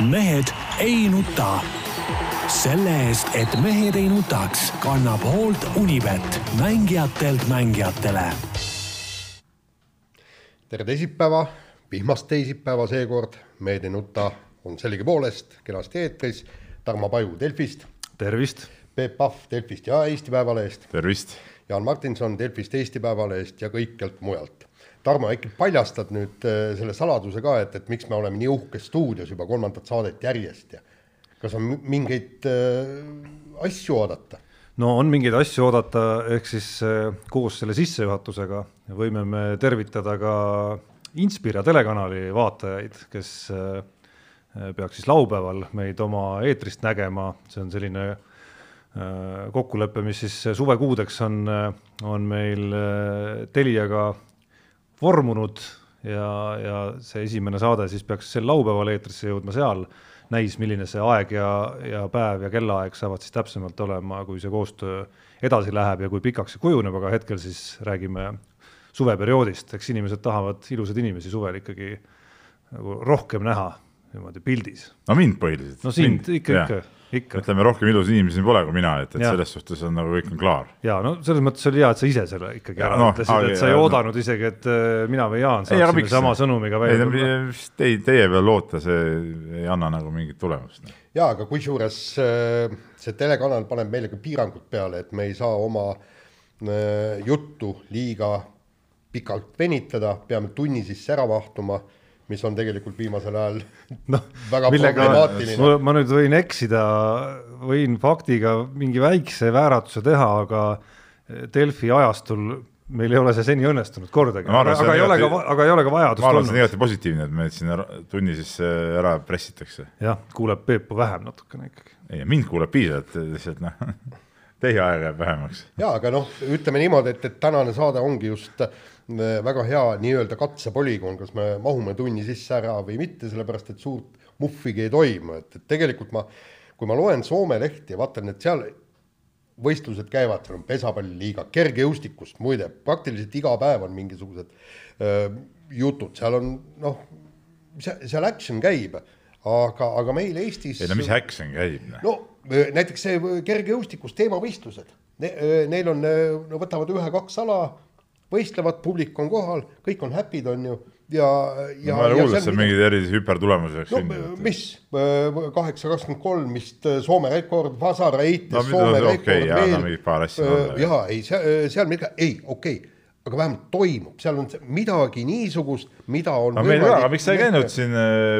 mehed ei nuta. selle eest, et mehed ei nutaks, kannab hoolt Unibet, mängijatelt mängijatele. tere teisipäeva, vihmast teisipäeva seekord, Mehed ei nuta on sellegipoolest kenasti eetris. Tarmo Paju Delfist. tervist. Peep Pahv Delfist ja Eesti Päevalehest. tervist. Jaan Martinson Delfist, Eesti Päevalehest ja kõikjalt mujalt. Tarmo, äkki paljastad nüüd äh, selle saladuse ka, et, et miks me oleme nii uhkes stuudios juba kolmandat saadet järjest ja kas on mingeid äh, asju oodata? no on mingeid asju oodata, ehk siis äh, koos selle sissejuhatusega võime me tervitada ka Inspira telekanali vaatajaid, kes äh, peaks siis laupäeval meid oma eetrist nägema, see on selline äh, kokkulepe, mis siis suvekuudeks on, on meil Teliaga vormunud ja, ja see esimene saade siis peaks sel laupäeval eetrisse jõudma seal. näis, milline see aeg ja, ja päev ja kellaaeg saavad siis täpsemalt olema, kui see koostöö edasi läheb ja kui pikaks see kujuneb, aga hetkel siis räägime suveperioodist, eks inimesed tahavad ilusaid inimesi suvel ikkagi nagu rohkem näha niimoodi pildis. no mind põhiliselt. no sind mind, ikka, ikka. Ütleme, rohkem ilusaid inimesi pole kui mina, et, et ja. selles suhtes on nagu kõik on klaar. ja no selles mõttes oli hea, et sa ise selle ikkagi ära no, ütlesid, et sa ei ja, oodanud no. isegi, et äh, mina või Jaan saaksime ei, sama sõnumiga välja tulla. Teie, teie peal loota, see ei anna nagu mingit tulemust. ja, aga kusjuures äh, see telekanal paneb meile ka piirangud peale, et me ei saa oma äh, juttu liiga pikalt venitada, peame tunni sisse ära mahtuma mis on tegelikult viimasel ajal no, väga millega, problemaatiline. ma nüüd võin eksida, võin faktiga mingi väikse vääratuse teha, aga Delfi ajastul meil ei ole see seni õnnestunud kordagi, aga, aga ei ole ka, aga ei ole ka vajadust olnud. ma arvan, see on igati positiivne, et meid siin tunni sisse ära pressitakse. jah, kuuleb Peepu vähem natukene ikkagi. ei, mind kuuleb piisavalt, lihtsalt noh, teie aeg jääb vähemaks. ja aga noh, ütleme niimoodi, et, et tänane saade ongi just äh, väga hea nii-öelda katsepolügoon, kas me mahume tunni sisse ära või mitte, sellepärast et suurt muhvigi ei toimu, et, et tegelikult ma, kui ma loen Soome lehti ja vaatan, et seal võistlused käivad, seal on pesapalliliiga, kergejõustikust muide, praktiliselt iga päev on mingisugused öö, jutud, seal on noh, seal action käib, aga, aga meil Eestis. ei no mis action käib? Noh? no näiteks see kergejõustikus teemavõistlused ne,, neil on, no võtavad ühe-kaks ala võistlevad, publik on kohal, kõik on happy'd, on ju, ja, ja no,. ma ei kuulnud, et seal mingeid erilisi hüpertulemusi oleks no, mis, kaheksa kakskümmend kolm vist Soome rekord, Vasara heites no, Soome no, rekord okay, veel. paar asja. jaa, ei, seal midagi, ei, okei okay aga vähemalt toimub, seal on midagi niisugust, mida on no meil ka, aga miks sa ei käinud siin,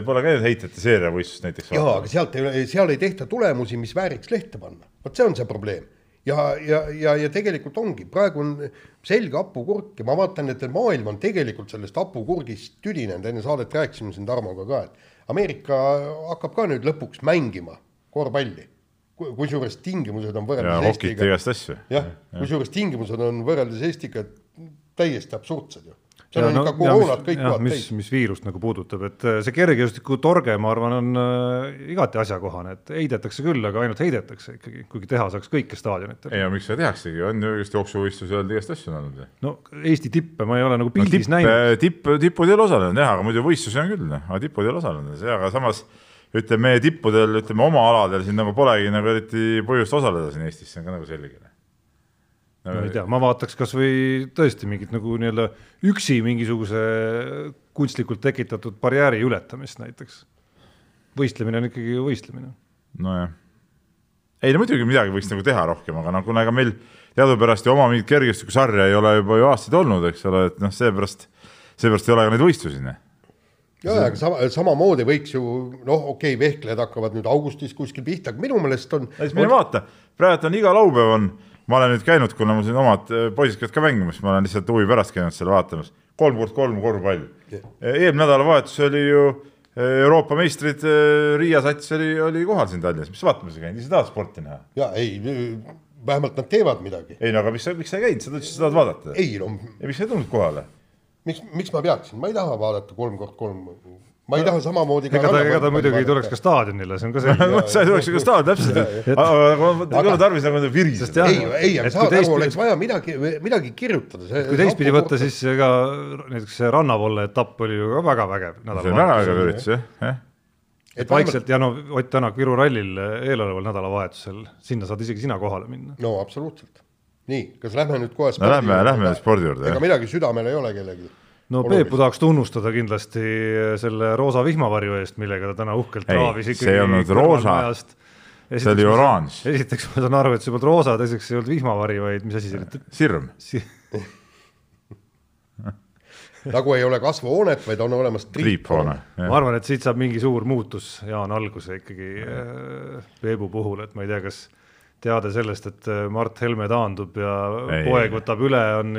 pole käinud heitjate seeriavõistlust näiteks? jaa, aga sealt ei, seal ei tehta tulemusi, mis vääriks lehte panna, vot see on see probleem ja, ja, ja, ja tegelikult ongi, praegu on selge hapukurk ja ma vaatan, et maailm on tegelikult sellest hapukurgist tüdinenud, enne saadet rääkisime siin Tarmoga ka, et Ameerika hakkab ka nüüd lõpuks mängima korvpalli. kusjuures tingimused on võrreldes ja, Eestiga. jah, kusjuures tingimused on võrreldes Eestiga täiesti absurdsed ju seal ja, on no, ikka koroonad kõik kohad täis. mis viirust nagu puudutab, et äh, see kergejõustiku torge, ma arvan, on äh, igati asjakohane, et heidetakse küll, aga ainult heidetakse ikkagi, kuigi teha saaks kõike staadionitel. ei, aga miks seda tehaksegi, on ju just jooksuvõistlusi olnud, igast asju on olnud. no Eesti tippe ma ei ole nagu pildis no, tipp, näinud. tipp, tipud ei ole osalenud jah, aga muidu võistlusi on küll, noh, aga tipud ei ole osalenud, aga samas ütleme, meie tippudel, ütleme oma aladel siin nagu polegi nagu eriti põhjust osaleda siin Eestis, see on ka nagu selge no ei tea, ma vaataks kasvõi tõesti mingit nagu nii-öelda üksi mingisuguse kunstlikult tekitatud barjääri ületamist näiteks. võistlemine on ikkagi võistlemine. nojah, ei no muidugi midagi võiks nagu teha rohkem, aga noh, kuna ega meil teadupärast ju oma mingit kergejõustikusarja ei ole juba ju aastaid olnud, eks ole, et noh, seepärast, seepärast ei ole ka neid võistlusi. Noh. ja, aga sama, samamoodi võiks ju noh, okei okay,, vehklejad hakkavad nüüd augustis kuskil pihta, aga minu meelest on. siis mine vaata, praegu on iga laupäev on ma olen nüüd käinud, kuna mul siin omad äh, poisid käivad ka mängimas, ma olen lihtsalt huvi pärast käinud seal vaatamas, kolm kord kolm korvpall yeah.. eelmine nädalavahetus oli ju äh, Euroopa meistrid, Riia sats oli, oli kohal siin Tallinnas, mis vaatamas sa käinud, ise tahad sporti näha? ja ei, vähemalt nad teevad midagi. ei no aga miks sa, miks sa ei käinud, sa ütlesid, sa tahad vaadata. ei no. ja miks sa ei tulnud kohale? miks, miks ma peaksin, ma ei taha vaadata kolm kord kolm ma ei taha samamoodi ega ta, ega ta muidugi ei tuleks ka staadionile, see on ka selge no sa ei tuleks ka staadioni, täpselt, aga ei ole tarvis nagu viriseda. ei, ei, aga saad aru, oleks vaja midagi, midagi kirjutada. kui teistpidi võtta, siis ega näiteks see rannavolle etapp oli ju ka väga vägev. see oli väga vägev üritus jah, jah et vaikselt ja no Ott Tänak Viru rallil eeloleval nädalavahetusel, sinna saad isegi sina kohale minna. no absoluutselt. nii, kas lähme nüüd kohe no lähme, lähme spordi juurde. ega midagi südamel ei ole kellelgi. No Peepu tahaks tunnustada kindlasti selle roosa vihmavarju eest, millega ta täna uhkelt traavis ikkagi. see ei olnud roosa, see oli oranž. esiteks ma saan aru, et see polnud roosa, teiseks ei olnud vihmavari, vaid mis asi see oli? sirm si nagu ei ole kasvuhoonet, vaid on olemas triiphoone. ma arvan, et siit saab mingi suur muutus, Jaan, alguse ikkagi äh, Peebu puhul, et ma ei tea, kas teade sellest, et äh, Mart Helme taandub ja ei, poeg võtab üle, on,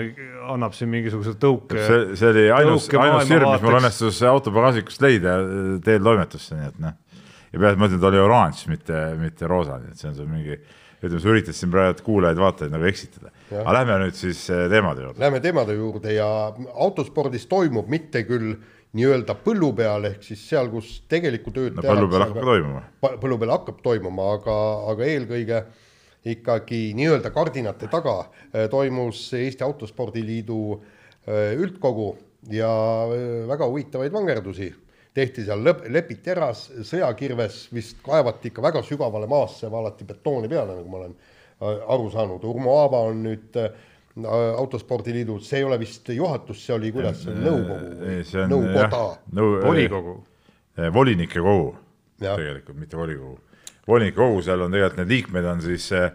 annab siin mingisuguse tõuke. see, see oli ainus, ainus sirm, mis mul õnnestus autopagasnikust leida äh, teel toimetusse, nii et noh. ja peale ma ütlen, ta oli oranž, mitte, mitte roosa, nii et see on sul mingi ütleme, sa üritad siin praegu kuulajaid-vaatajaid nagu eksitada. aga lähme nüüd siis eh, teemade juurde. Lähme teemade juurde ja autospordis toimub mitte küll nii-öelda põllu peal, ehk siis seal, kus tegelikku tööd no, põllu peal hakkab toimuma. põllu peal hakkab toimuma, aga, aga eelkõige ikkagi nii-öelda kardinate taga eh, toimus Eesti Autospordiliidu eh, üldkogu ja väga huvitavaid vangerdusi tehti seal lõp-, lepiti ära sõjakirves, vist kaevati ikka väga sügavale maasse, valati betooni peale, nagu ma olen aru saanud, Urmo Aava on nüüd autospordiliidus, see ei ole vist juhatus, see oli kuidas, nõukogu, nõukoda nõu,. volikogu. volinike kogu tegelikult, mitte volikogu. Volinike kogu, seal on tegelikult need liikmed on siis äh,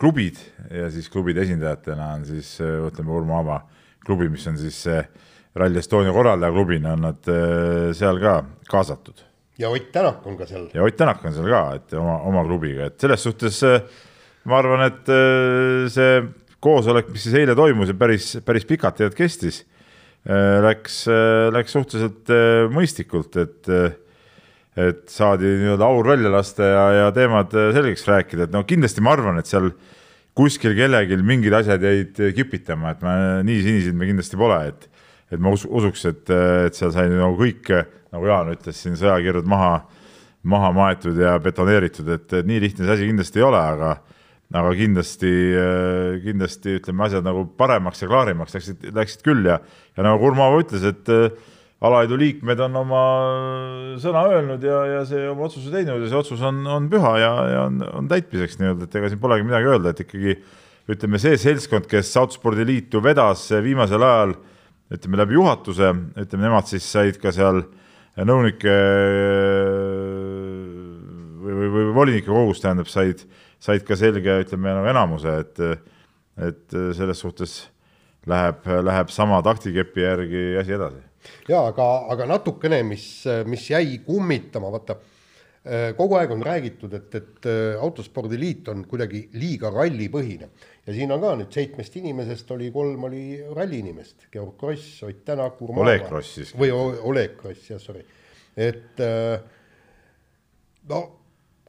klubid ja siis klubide esindajatena on siis ütleme Urmo Aava klubi, mis on siis äh, Rally Estonia korraldajaklubina on nad äh, seal ka kaasatud. ja Ott Tänak on ka seal. ja Ott Tänak on seal ka, et oma, oma klubiga, et selles suhtes äh, ma arvan, et äh, see koosolek, mis siis eile toimus ja päris, päris pikalt tegelikult kestis, läks, läks suhteliselt mõistlikult, et et saadi nii-öelda aur välja lasta ja, ja teemad selgeks rääkida, et no kindlasti ma arvan, et seal kuskil kellelgi mingid asjad jäid kipitama, et me nii sinisid me kindlasti pole, et et ma us usuks, et, et seal sai nagu kõik, nagu Jaan ütles siin, sõjakirjad maha, maha maetud ja betoneeritud, et nii lihtne see asi kindlasti ei ole, aga aga kindlasti, kindlasti ütleme, asjad nagu paremaks ja klaarimaks läksid, läksid küll ja, ja nagu Kurmava ütles, et alaliidu liikmed on oma sõna öelnud ja, ja see oma otsuse teinud ja see otsus on, on püha ja, ja on, on täitmiseks nii-öelda, et ega siin polegi midagi öelda, et ikkagi ütleme, see seltskond, kes Autospordiliitu vedas viimasel ajal ütleme läbi juhatuse, ütleme nemad siis said ka seal nõunike või, või, või volinike kogus tähendab, said, said ka selge, ütleme nagu enamuse, et, et selles suhtes läheb, läheb sama taktikepi järgi asi edasi. Ja aga, aga natukene, mis, mis jäi kummitama, vaata kogu aeg on räägitud, et, et autospordiliit on kuidagi liiga rallipõhine ja siin on ka nüüd seitsmest inimesest oli kolm oli ralli inimest, Georg Kross, Ott Tänak, Urmo Oleg Kross siis. või Oleg Kross, jah, sorry. et äh, no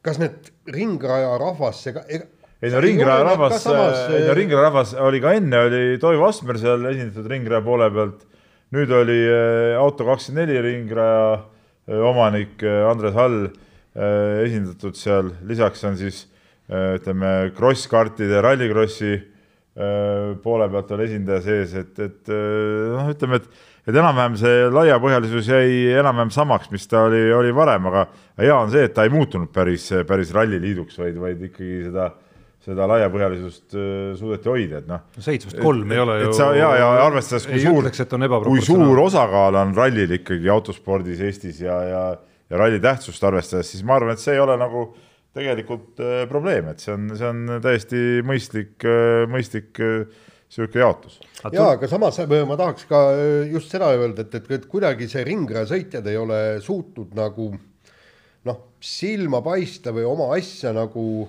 kas need ringraja rahvas, ega, ega ei no ringraja rahvas, ei no ringraja rahvas oli ka enne, oli Toivo Asmer seal esindatud ringraja poole pealt. Nüüd oli äh, Auto24 ringraja äh, omanik Andres Hall esindatud seal, lisaks on siis Äh, ütleme, kross-kartide, rallikrossi äh, poole pealt oli esindaja sees, et, et äh, noh, ütleme, et, et enam-vähem see laiapõhjalisus jäi enam-vähem samaks, mis ta oli, oli varem, aga hea on see, et ta ei muutunud päris, päris ralliliiduks, vaid, vaid ikkagi seda seda laiapõhjalisust suudeti hoida, et noh. seitsmest kolm ei ole ju. et sa ja, ja arvestades, kui suur, kui suur osakaal on rallil ikkagi autospordis Eestis ja, ja, ja ralli tähtsust arvestades, siis ma arvan, et see ei ole nagu äh, tegelikult äh, probleem, et see on, see on täiesti mõistlik, äh, mõistlik niisugune äh, jaotus. jaa, aga samas ma tahaks ka just seda öelda, et, et, et kuidagi see ringrajasõitjad ei ole suutnud nagu noh, silma paista või oma asja nagu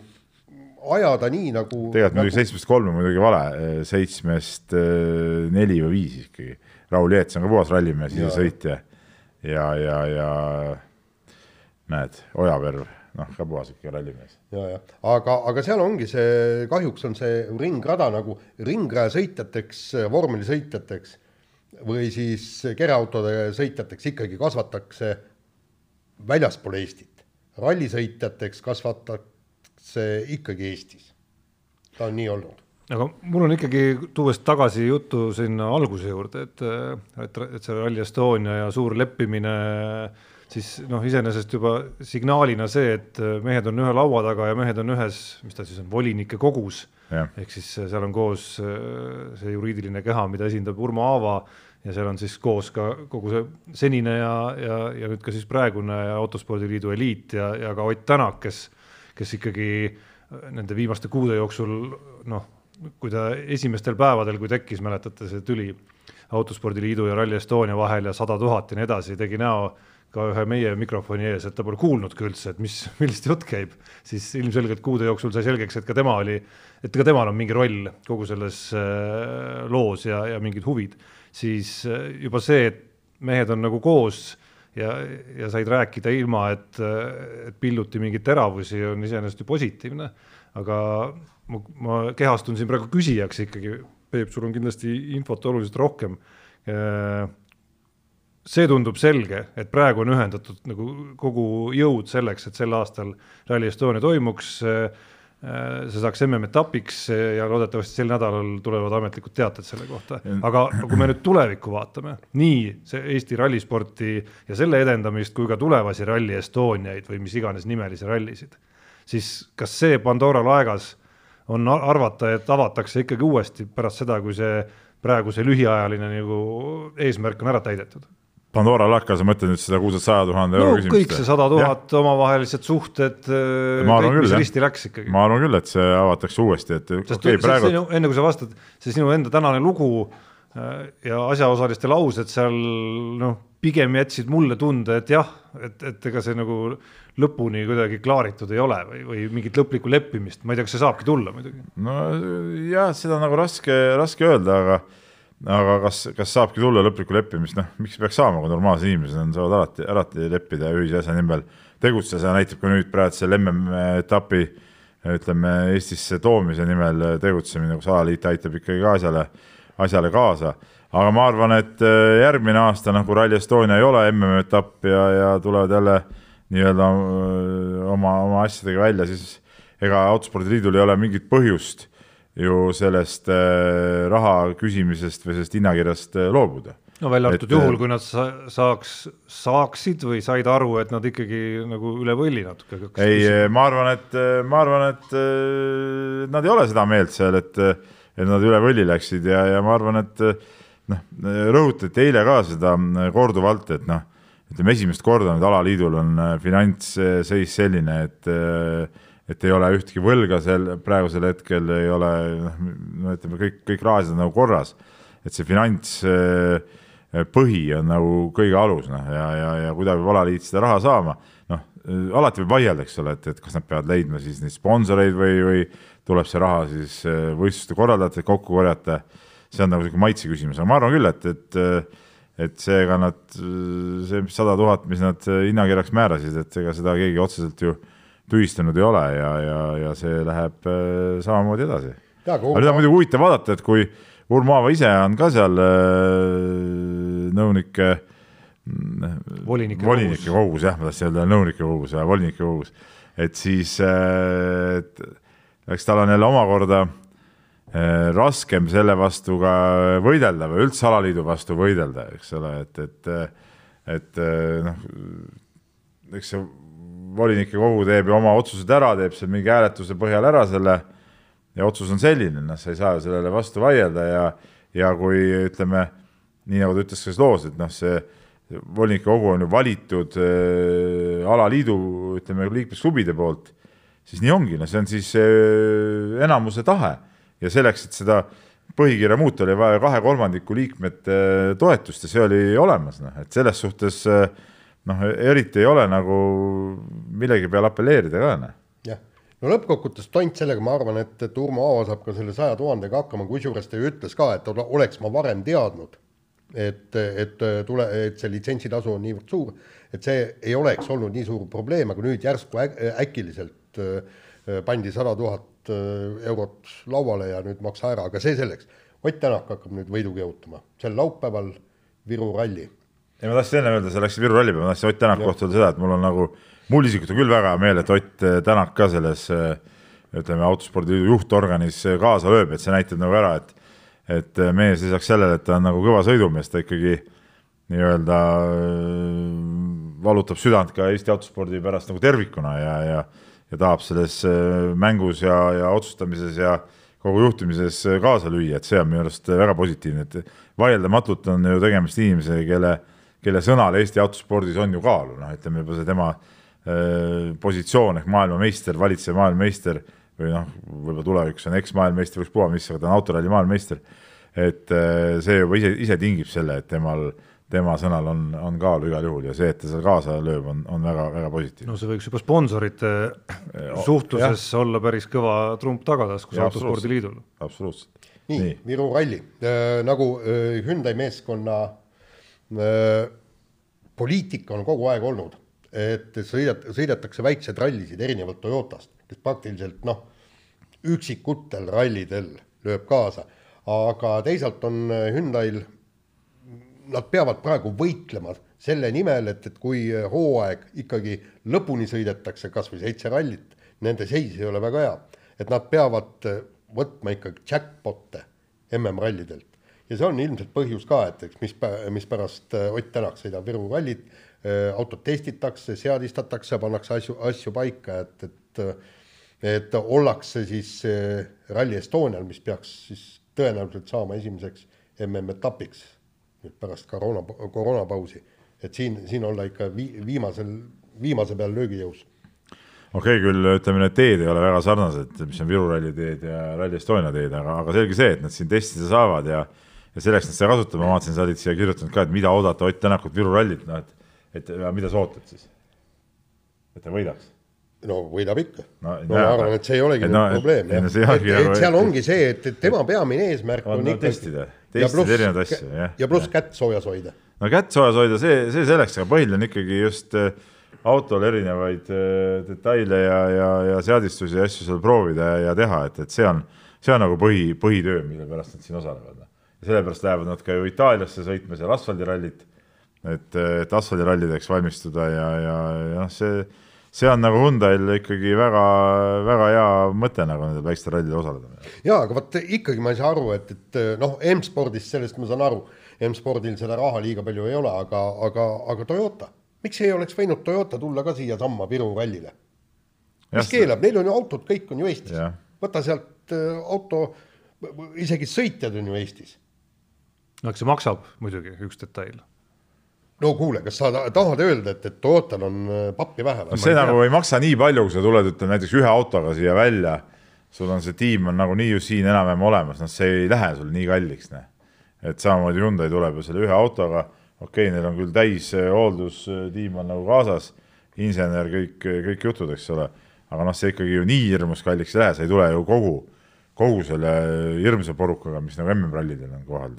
ajada nii nagu. tegelikult nagu... muidugi seitsmest kolm on muidugi vale, seitsmest neli või viis ikkagi. Raul Jeets on ka puhas rallimees, ise sõitja ja, ja, ja näed, Ojaverv noh, ka puhas ikka rallimees. ja, ja aga, aga seal ongi see, kahjuks on see ringrada nagu ringrajasõitjateks, vormelisõitjateks või siis kereautode sõitjateks ikkagi kasvatakse väljaspool Eestit. rallisõitjateks kasvatatakse ikkagi Eestis. ta on nii olnud aga mul on ikkagi, tuues tagasi juttu sinna alguse juurde, et, et, et see Rally Estonia ja suur leppimine siis noh, iseenesest juba signaalina see, et mehed on ühe laua taga ja mehed on ühes, mis ta siis on, volinike kogus. ehk siis seal on koos see juriidiline keha, mida esindab Urmo Aava ja seal on siis koos ka kogu see senine ja, ja, ja nüüd ka siis praegune Autospordiliidu eliit ja, ja ka Ott Tänak, kes, kes ikkagi nende viimaste kuude jooksul noh, kui ta esimestel päevadel, kui tekkis, mäletate, see tüli Autospordiliidu ja Rally Estonia vahel ja sada tuhat ja nii edasi, tegi näo ka ühe meie mikrofoni ees, et ta pole kuulnudki üldse, et mis, millest jutt käib, siis ilmselgelt kuude jooksul sai selgeks, et ka tema oli, et ka temal on mingi roll kogu selles äh, loos ja, ja mingid huvid, siis äh, juba see, et mehed on nagu koos ja, ja said rääkida ilma, et, et pilluti mingeid teravusi, on iseenesest ju positiivne. aga ma, ma kehastun siin praegu küsijaks ikkagi, Peep, sul on kindlasti infot oluliselt rohkem äh, see tundub selge, et praegu on ühendatud nagu kogu jõud selleks, et sel aastal Rally Estonia toimuks. See saaks MM-etapiks ja loodetavasti sel nädalal tulevad ametlikud teated selle kohta, aga kui me nüüd tulevikku vaatame, nii see Eesti rallisporti ja selle edendamist kui ka tulevasi Rally Estoniaid või mis iganes nimelisi rallisid, siis kas see Pandora laegas on arvata, et avatakse ikkagi uuesti pärast seda, kui see praegu see lühiajaline nagu eesmärk on ära täidetud Pandora lakka, sa mõtled nüüd seda kuulsat saja tuhande euro no, küsimust? kõik see sada tuhat omavahelised suhted, kõik, mis risti läks ikkagi. ma arvan küll, et see avatakse uuesti, et okei okay, praegu. enne kui sa vastad, see sinu enda tänane lugu äh, ja asjaosaliste laused seal noh, pigem jätsid mulle tunde, et jah, et, et ega see nagu lõpuni kuidagi klaaritud ei ole või, või mingit lõplikku leppimist, ma ei tea, kas see saabki tulla muidugi. no jah, seda nagu raske, raske öelda, aga aga kas, kas saabki tulla lõplikku leppimist, noh, miks peaks saama, kui normaalsed inimesed on, saavad alati, alati leppida ühise asja nimel tegutseda, näitab ka nüüd praegu selle MM-etapi ütleme Eestisse toomise nimel tegutsemine, kus alaliit aitab ikkagi ka asjale, asjale kaasa. aga ma arvan, et äh, järgmine aasta nagu Rally Estonia ei ole MM-etapp ja, ja tulevad jälle nii-öelda äh, oma, oma asjadega välja, siis ega Autospordiliidul ei ole mingit põhjust ju sellest äh, raha küsimisest või sellest hinnakirjast äh, loobuda. no välja arvatud juhul, äh, kui nad sa saaks, saaksid või said aru, et nad ikkagi nagu üle võlli natuke. ei, ma arvan, et ma arvan, et nad ei ole seda meelt seal, et, et nad üle võlli läksid ja, ja ma arvan, et noh, rõhutati eile ka seda korduvalt, et noh, ütleme esimest korda nüüd alaliidul on finantsseis selline, et et ei ole ühtki võlga seal praegusel hetkel ei ole noh, no ütleme kõik, kõik rahased on nagu korras, et see finantspõhi on nagu kõige alus noh ja, ja, ja kuidas peab alaliit seda raha saama, noh alati võib vaielda, eks ole, et, et kas nad peavad leidma siis neid sponsoreid või, või tuleb see raha siis äh, võistluste korraldajatelt kokku korjata. see on nagu sihuke maitse küsimus, aga ma arvan küll, et, et et seega nad, see sada tuhat, mis nad hinnakirjaks määrasid, et ega seda keegi otseselt ju äh, tühistanud ei ole ja, ja, ja see läheb äh, samamoodi edasi. aga nüüd on muidugi huvitav vaadata, et kui Urmo Aava ise on ka seal äh, nõunike volinike, volinike kogus, jah, ma tahtsin öelda nõunike kogus volinike kogus, et siis äh, et, eks tal on jälle omakorda raskem selle vastu ka võidelda või üldse alaliidu vastu võidelda, eks ole, et, et, et noh, eks see volinike kogu teeb ju oma otsused ära, teeb seal mingi hääletuse põhjal ära selle ja otsus on selline, noh, sa ei saa ju sellele vastu vaielda ja, ja kui ütleme, nii nagu ta ütles selles loos, et noh, see volinike kogu on ju valitud äh, alaliidu, ütleme, liikmesklubide poolt, siis nii ongi, no see on siis äh, enamuse tahe. Ja selleks, et seda põhikirja muuta, oli vaja kahe kolmandiku liikmete äh, toetust ja see oli olemas, noh, et selles suhtes äh, noh, eriti ei ole nagu millegi peale apelleerida ka, noh. jah, no lõppkokkuvõttes tont sellega, ma arvan, et, et Urmo Aava saab ka selle saja tuhandega hakkama, kusjuures ta ju ütles ka, et oleks ma varem teadnud, et, et tule, et see litsentsitasu on niivõrd suur, et see ei oleks olnud nii suur probleem, aga nüüd järsku äkiliselt äh, pandi sada tuhat äh, eurot lauale ja nüüd maksa ära, aga see selleks. Ott Tänak hakkab nüüd võidu kihutama sel laupäeval Viru ralli ja ma tahtsin enne öelda, sa läksid Viru ralli peale, ma tahtsin Ott Tänaku kohta öelda seda, et mul on nagu, mul isiklikult on küll väga hea meel, et Ott eh, Tänak ka selles eh, ütleme, autospordiliidu juhtorganis eh, kaasa lööb, et see näitab nagu ära, et et mees lisaks sellele, et ta on nagu kõva sõidumees, ta ikkagi nii-öelda valutab südant ka Eesti autospordi pärast nagu tervikuna ja, ja ja tahab selles äh, mängus ja, ja otsustamises ja kogu juhtimises kaasa lüüa, et see on minu arust väga positiivne, et vaieldamatult on ju tegemist inimesega, kelle, kelle sõnal Eesti autospordis on ju kaalu, noh, ütleme juba see tema äh, positsioon ehk maailmameister, valitsev maailmameister või noh, võib-olla tulevikus on eks-maailmameister, ükspuha mis, aga ta on autoralli maailmameister. et see juba ise, ise tingib selle, et temal tema sõnal on, on kaalu igal juhul ja see, et ta seal kaasa lööb, on, on väga-väga positiivne. no see võiks juba sponsorite suhtluses ja. olla päris kõva trump tagataskus autospordiliidul. absoluutselt. nii, nii., Viru ralli nagu Hyundai meeskonna poliitika on kogu aeg olnud, et sõidet-, sõidetakse väikseid rallisid erinevalt Toyotast, kes praktiliselt noh, üksikutel rallidel lööb kaasa, aga teisalt on Hyundai'l nad peavad praegu võitlema selle nimel, et, et kui hooaeg ikkagi lõpuni sõidetakse, kas või seitse rallit, nende seis ei ole väga hea, et nad peavad võtma ikkagi jackpot'e MM-rallidelt. Ja see on ilmselt põhjus ka, et eks mis, mispärast Ott Tänak sõidab Viru rallit, autot testitakse, seadistatakse, pannakse asju, asju paika, et, et et ollakse siis Rally Estonial, mis peaks siis tõenäoliselt saama esimeseks MM-etapiks nüüd pärast koroona, koroonapausi, et siin, siin olla ikka vi-, viimasel, viimase peal löögijõus. okei okay,, küll ütleme, need teed ei ole väga sarnased, mis on Viru ralli teed ja Rally Estonia teed, aga, aga selge see, et nad siin testida saavad ja ja selleks nad seda kasutavad, ma vaatasin, sa olid siia kirjutanud ka, et mida oodata Ott Tänakut Viru rallilt, noh et, et mida sa ootad siis? et ta võidaks no võidab ikka no,. no ma arvan, et see ei olegi no, probleem, jah. et, et seal ongi see, et, et tema peamine eesmärk on, on ikkagi testida testida erinevaid asju, jah. ja pluss kätt soojas hoida. no kätt soojas hoida, see, see selleks, aga põhiline on ikkagi just äh, autol erinevaid äh, detaile ja, ja, ja seadistusi ja asju seal proovida ja, ja teha, et, et see on, see on nagu põhi, põhitöö, mille pärast nad siin osalevad. Ja sellepärast lähevad nad ka ju Itaaliasse sõitma seal asfaldirallit, et, et asfaldirallideks valmistuda ja, ja, ja noh, see see on nagu Hyundai'l ikkagi väga-väga hea mõte nagu nendel väikstel rallidel osaleda. jaa, aga vot ikkagi ma ei saa aru, et, et noh, M-spordist, sellest ma saan aru, M-spordil seda raha liiga palju ei ole, aga, aga, aga Toyota, miks ei oleks võinud Toyota tulla ka siiasamma Viru rallile? mis keelab, neil on ju autod, kõik on ju Eestis. võta sealt äh, auto, isegi sõitjad on ju Eestis. No eks see maksab muidugi, üks detail no kuule, kas sa tahad öelda, et, et Toyotal on äh, pappi vähe? no see nagu ei maksa nii palju, kui sa tuled, ütleme näiteks ühe autoga siia välja, sul on see tiim on nagunii ju siin enam-vähem olemas, noh, see ei lähe sul nii kalliks, noh. et samamoodi Hyundai tuleb ju selle ühe autoga, okei okay,, neil on küll täis äh, hooldustiim on nagu kaasas, insener, kõik, kõik jutud, eks ole, aga noh, see ikkagi ju nii hirmus kalliks ei lähe, sa ei tule ju kogu, kogu selle hirmsa porukaga, mis nagu MM-rallidel on kohal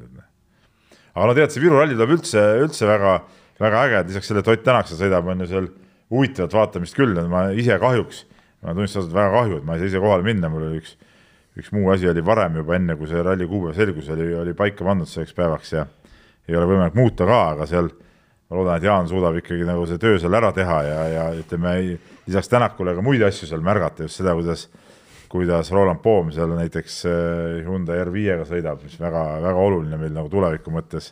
aga no tead, see Viru ralli tuleb üldse, üldse väga, väga äge, et lisaks sellele, et Ott Tänak seal sõidab, on ju seal huvitavat vaatamist küll, ma ise kahjuks, ma tunnistan ausalt väga kahju, et ma ei saa ise kohale minna, mul oli üks, üks muu asi oli varem juba enne, kui see ralli kuupäev selgus, oli, oli paika pandud selleks päevaks ja ei ole võimalik muuta ka, aga seal ma loodan, et Jaan suudab ikkagi nagu see töö seal ära teha ja, ja ütleme, lisaks Tänakule ka muid asju seal märgata, just seda, kuidas kuidas Roland Poom seal näiteks äh, Hyundai R5-ga sõidab, mis väga-väga oluline meil nagu tuleviku mõttes.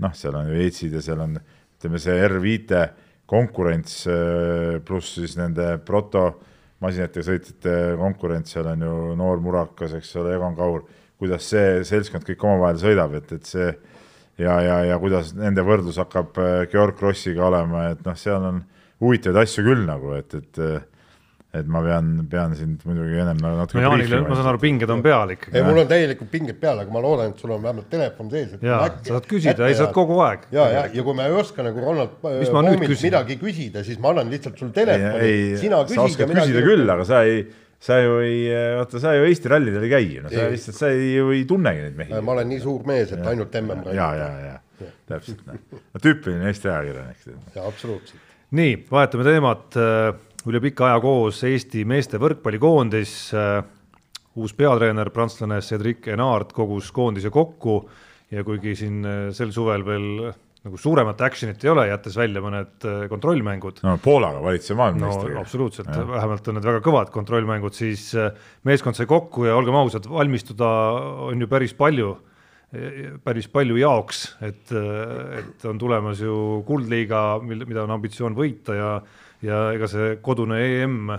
noh, seal on ju Eetsid ja seal on, ütleme, see R5-te konkurents äh, pluss siis nende protomasinatega sõitjate konkurents, seal on ju noor murakas, eks ole, Egon Kaur, kuidas see seltskond kõik omavahel sõidab, et, et see ja, ja, ja kuidas nende võrdlus hakkab äh, Georg Krossiga olema, et noh, seal on huvitavaid asju küll nagu, et, et et ma pean, pean sind muidugi ennem natuke no Jaanil, ma saan aru, pinged on peal ikkagi. ei, mul on täielikult pinged peal, aga ma loodan, et sul on vähemalt telefon sees. jaa, sa saad küsida, ei saad kogu aeg. ja, ja, ja kui ma ei oska nagu Ronald Poomilt midagi küsida, siis ma annan lihtsalt sul telefoni, sina küsid. sa oskad küsida küll, aga sa ei sa ju ei, vaata, sa ju Eesti rallidel ei käi, no sa ei. lihtsalt, sa ei, ju ei tunnegi neid mehi. ma olen nii suur mees, et ainult MM-ralli. ja, ja, ja, täpselt, no tüüpiline Eesti ajakirjanik. jaa, absoluutselt. nii, vahetame teemat üle pika aja koos Eesti meeste võrkpallikoondis. Äh, uus peatreener, prantslane Cedric Enard kogus koondise kokku ja kuigi siin äh, sel suvel veel nagu suuremat action'it ei ole, jättes välja mõned äh, kontrollmängud. no Poolaga valitsev maailmameister no,. absoluutselt, vähemalt on need väga kõvad kontrollmängud, siis meeskond sai kokku ja olgem ausad, valmistuda on ju päris palju päris palju jaoks, et, et on tulemas ju kuldliiga, mil, mida on ambitsioon võita ja, ja ega see kodune EM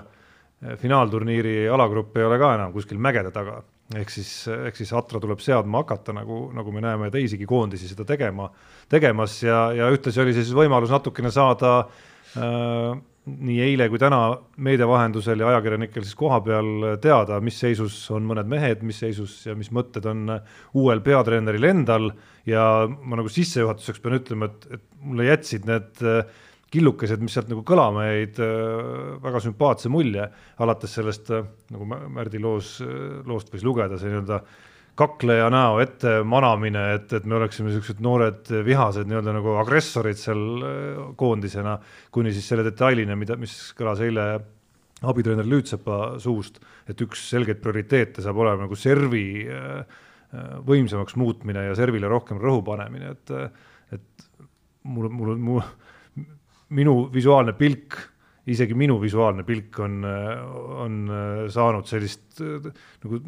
finaalturniiri alagrupp ei ole ka enam kuskil mägede taga. Ehk siis, ehk siis Atra tuleb seadma hakata, nagu, nagu me näeme teisigi koondisi seda tegema, tegemas. Ja, ja ühtlasi oli siis võimalus natukene saada äh, nii eile kui täna meedia vahendusel ja ajakirjanikel siis kohapeal teada, mis seisus on mõned mehed, mis seisus ja mis mõtted on uuel peatreeneril endal. Ja ma nagu sissejuhatuseks pean ütlema, et, et mulle jätsid need äh, killukesed, mis sealt nagu kõlama jäid, äh, väga sümpaatse mulje, alates sellest, äh, nagu Märdi loos, loost võis lugeda, see nii-öelda kakleja näo ette manamine, et, et me oleksime niisugused noored vihased nii-öelda nagu agressorid seal äh, koondisena, kuni siis selle detailini, mida, mis kõlas eile abitreener Lüütsepa suust, et üks selgeid prioriteete saab olema nagu servi äh, äh, võimsamaks muutmine ja servile rohkem rõhu panemine, et, et mul, mul, mul, minu visuaalne pilk isegi minu visuaalne pilk on, on saanud sellist nagu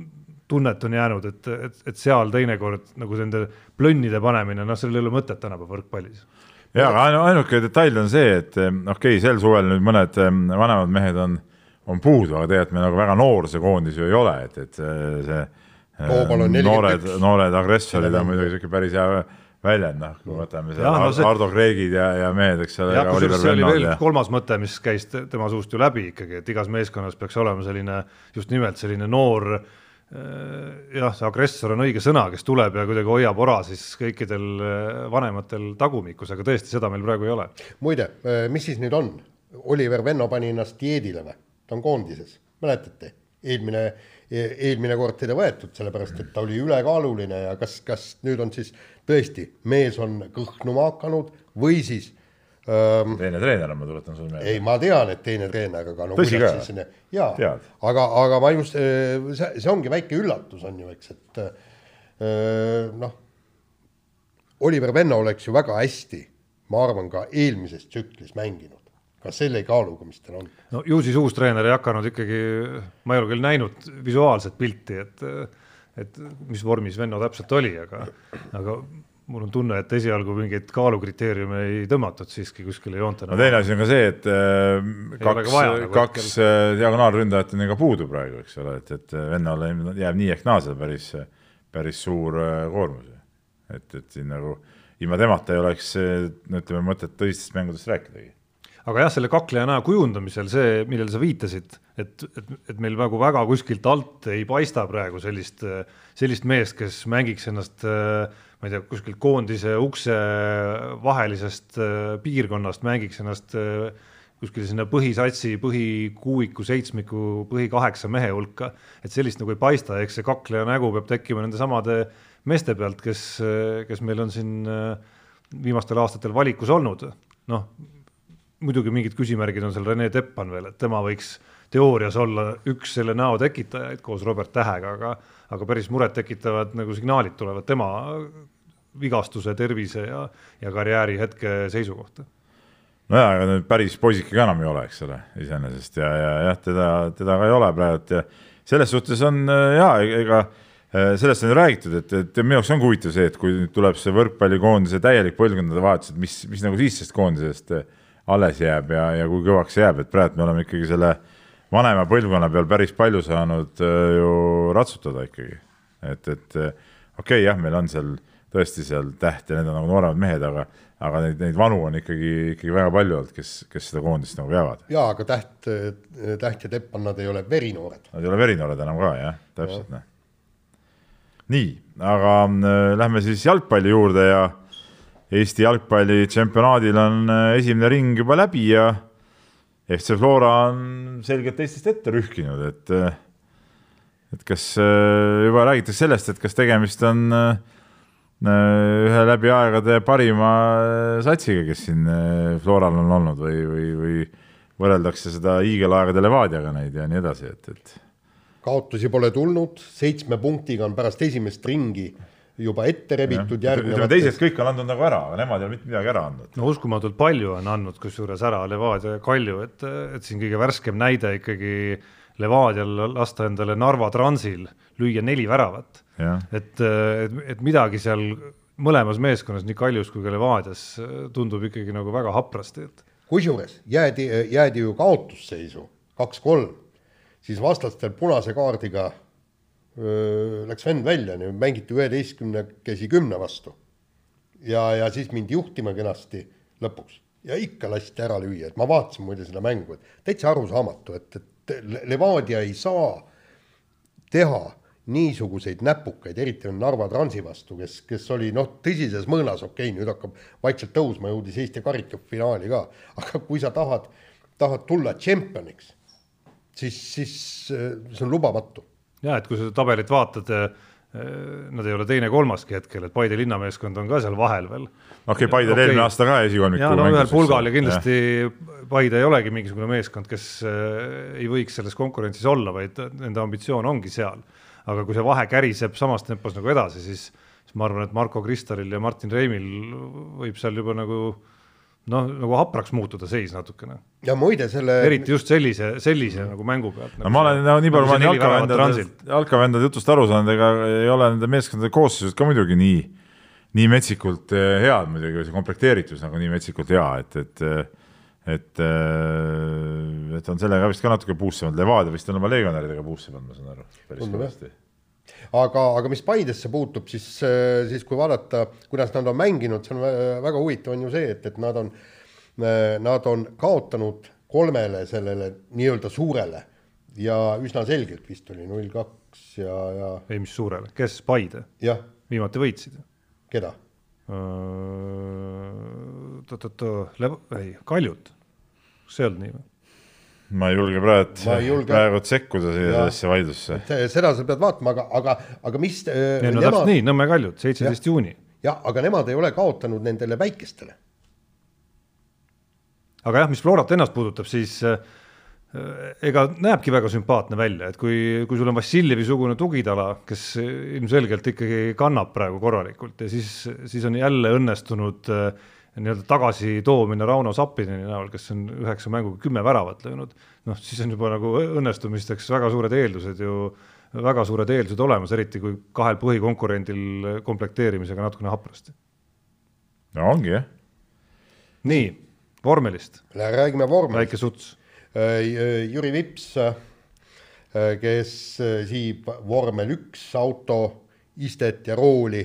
tunnet on jäänud, et, et, et seal teinekord nagu nende plönnide panemine, noh, sellel ei ole mõtet tänapäeva võrkpallis. ja, aga ainuke detail on see, et okei okay,, sel suvel nüüd mõned vanemad mehed on, on puudu, aga tegelikult meil nagu väga noor see koondis ju ei ole, et, et see noored, noored agressorid on muidugi sihuke päris hea väljend, noh, kui võtame seal no, see... Ardo Kreegid ja, ja mehed, eks ole. see oli veel ja... kolmas mõte, mis käis tema suust ju läbi ikkagi, et igas meeskonnas peaks olema selline just nimelt selline noor äh, jah, see agressor on õige sõna, kes tuleb ja kuidagi hoiab ora siis kõikidel äh, vanematel tagumikus, aga tõesti, seda meil praegu ei ole. muide, äh, mis siis nüüd on? Oliver Venno pani ennast dieedile või? ta on koondises, mäletate? eelmine, eelmine kord teda võetud, sellepärast et ta oli ülekaaluline ja kas, kas nüüd on siis tõesti, mees on kõhnuma hakanud või siis ähm,. teine treener on, ma tuletan sulle meelde. ei, ma tean, et teine treener, aga no tõsi ka? jaa, aga, aga ma just, see, see ongi väike üllatus, on ju, eks, et noh, Oliver Venno oleks ju väga hästi, ma arvan, ka eelmises tsüklis mänginud ka selle kaaluga, mis tal on. no ju siis uus treener ei hakanud ikkagi, ma ei ole küll näinud visuaalset pilti, et et mis vormis Venno täpselt oli, aga, aga mul on tunne, et esialgu mingeid kaalukriteeriume ei tõmmatud siiski kuskile joonte. no teine asi on ka see, et äh, kaks, nagu kaks. Äh, diagonaalründajat on ju ka puudu praegu, eks ole, et, et vennale jääb nii ehk naa seda päris, päris suur äh, koormus. et, et siin nagu ilma temata ei oleks, ütleme, mõtet tõsistest mängudest rääkidagi aga jah, selle kakleja näo kujundamisel see, millele sa viitasid, et, et, et meil nagu väga kuskilt alt ei paista praegu sellist, sellist meest, kes mängiks ennast ma ei tea, kuskilt koondise ukse vahelisest piirkonnast mängiks ennast kuskile sinna põhisatsi, põhikuuiku, seitsmiku, põhikaheksa mehe hulka, et sellist nagu ei paista, eks see kakleja nägu peab tekkima nende samade meeste pealt, kes, kes meil on siin viimastel aastatel valikus olnud. noh, muidugi mingid küsimärgid on seal Rene Teppan veel, et tema võiks teoorias olla üks selle näo tekitajaid koos Robert Tähega, aga aga päris murettekitavad nagu signaalid tulevad tema vigastuse, tervise ja, ja karjääri hetke seisukohta. Nojah, aga nüüd päris poisike ka enam ei ole, eks ole, iseenesest. Ja, ja jah, teda, teda ka ei ole praegu ja selles suhtes on ja ega äh, sellest on ju räägitud, et, et minu jaoks on huvitav see, et kui nüüd tuleb see võrkpallikoondise täielik põlvkondade vahetus, et mis, mis nagu siis sellest koondisest äh, alles jääb ja, ja kui kõvaks see jääb, et praegu me oleme ikkagi selle vanema põlvkonna peal päris palju saanud äh, ju ratsutada ikkagi. et, et okei okay,, jah, meil on seal tõesti seal Täht ja need on nagu nooremad mehed, aga, aga neid, neid vanu on ikkagi, ikkagi väga palju olnud, kes, kes seda koondist nagu veavad. jaa, aga Täht, Täht ja Teppan, nad ei ole verinoored. Nad ei ole verinoored enam ka jah, täpselt noh. nii, aga äh, lähme siis jalgpalli juurde ja Eesti jalgpalli tšempionaadil on äh, esimene ring juba läbi ja FC Flora on selgelt Eestist ette rühkinud, et äh, et kas äh, juba räägitakse sellest, et kas tegemist on ühe läbi aegade parima satsiga, kes siin Floral on olnud või, või, või võrreldakse seda hiigelaegade Levadiaga neid ja nii edasi, et, et. kaotusi pole tulnud, seitsme punktiga on pärast esimest ringi juba ette rebitud järgnevates. teised kõik on andnud nagu ära, aga nemad ei ole mitte midagi ära andnud. no uskumatult palju on andnud kusjuures ära Levadia ja Kalju, et, et siin kõige värskem näide ikkagi Levadial lasta endale Narva Transil lüüa neli väravat. et, et, et midagi seal mõlemas meeskonnas, nii Kaljus kui ka Levadias tundub ikkagi nagu väga haprasti, et. kusjuures jäädi, jäädi ju kaotusseisu kaks-kolm, siis vastastel punase kaardiga läks vend välja, mängiti üheteistkümnekesi kümne vastu. ja, ja siis mindi juhtima kenasti lõpuks ja ikka lasti ära lüüa, et ma vaatasin muide seda mängu, et täitsa arusaamatu, et, et Levadia ei saa teha niisuguseid näpukaid, eriti on Narva Transi vastu, kes, kes oli noh, tõsises mõõnas, okei okay,, nüüd hakkab vaikselt tõusma, jõudis Eesti karikafinaali ka, aga kui sa tahad, tahad tulla tšempioniks, siis, siis see on lubamatu. Ja et kui sa tabelit vaatad, nad ei ole teine-kolmaski hetkel, et Paide linnameeskond on ka seal vahel veel. okei okay,, Paide okay. eelmine aasta ka esikolmiku. ja no ühel pulgal ja kindlasti ja. Paide ei olegi mingisugune meeskond, kes ei võiks selles konkurentsis olla, vaid nende ambitsioon ongi seal aga kui see vahe käriseb samas tempos nagu edasi, siis, siis ma arvan, et Marko Kristalil ja Martin Reimil võib seal juba nagu noh, nagu hapraks muutuda seis natukene. ja muide selle. eriti just sellise, sellise nagu mängu pealt nagu. no ma olen no, nii palju, ma olen jalkavendade, jalkavendade jutust aru saanud, ega ei ole nende meeskondade koosseisud ka muidugi nii, nii metsikult eh, head muidugi, see komplekteeritus nagu nii metsikult hea, et, et et, äh, et on sellega vist ka natuke puusse pannud, Levadia vist on oma legionäridega puusse pannud, ma saan aru. päris kõvasti. Aga, aga mis Paidesse puutub, siis, äh, siis kui vaadata, kuidas nad on mänginud, see on väga huvitav on ju see, et, et nad on, äh, nad on kaotanud kolmele sellele nii-öelda suurele ja üsna selgelt vist oli null kaks ja, ja. ei, mis suurele, kes, Paide? viimati võitsid. keda? oot-oot-oot, ei, Kaljut, kas see ei olnud nii või? Ma ei julge praegu, praegu sekkuda sellesse vaidlusse. seda sa pead vaatama, aga, aga, aga mis äh,. no nemad... täpselt nii, Nõmme Kaljut, seitseteist juuni. jah, aga nemad ei ole kaotanud nendele väikestele. aga jah, mis Florat ennast puudutab, siis äh, ega näebki väga sümpaatne välja, et kui, kui sul on Vassiljevi-sugune tugitala, kes ilmselgelt ikkagi kannab praegu korralikult ja siis, siis on jälle õnnestunud äh, nii-öelda tagasitoomine Rauno Sappineni näol, kes on üheksa mänguga kümme väravat löönud, noh, siis on juba nagu õnnestumisteks väga suured eeldused ju, väga suured eeldused olemas, eriti kui kahel põhikonkurendil komplekteerimisega natukene haprasti. no ongi jah. nii, vormelist. räägime vormelist. väike suts Äh, Jüri Vips, äh, kes äh, siib vormel üks auto istet ja rooli,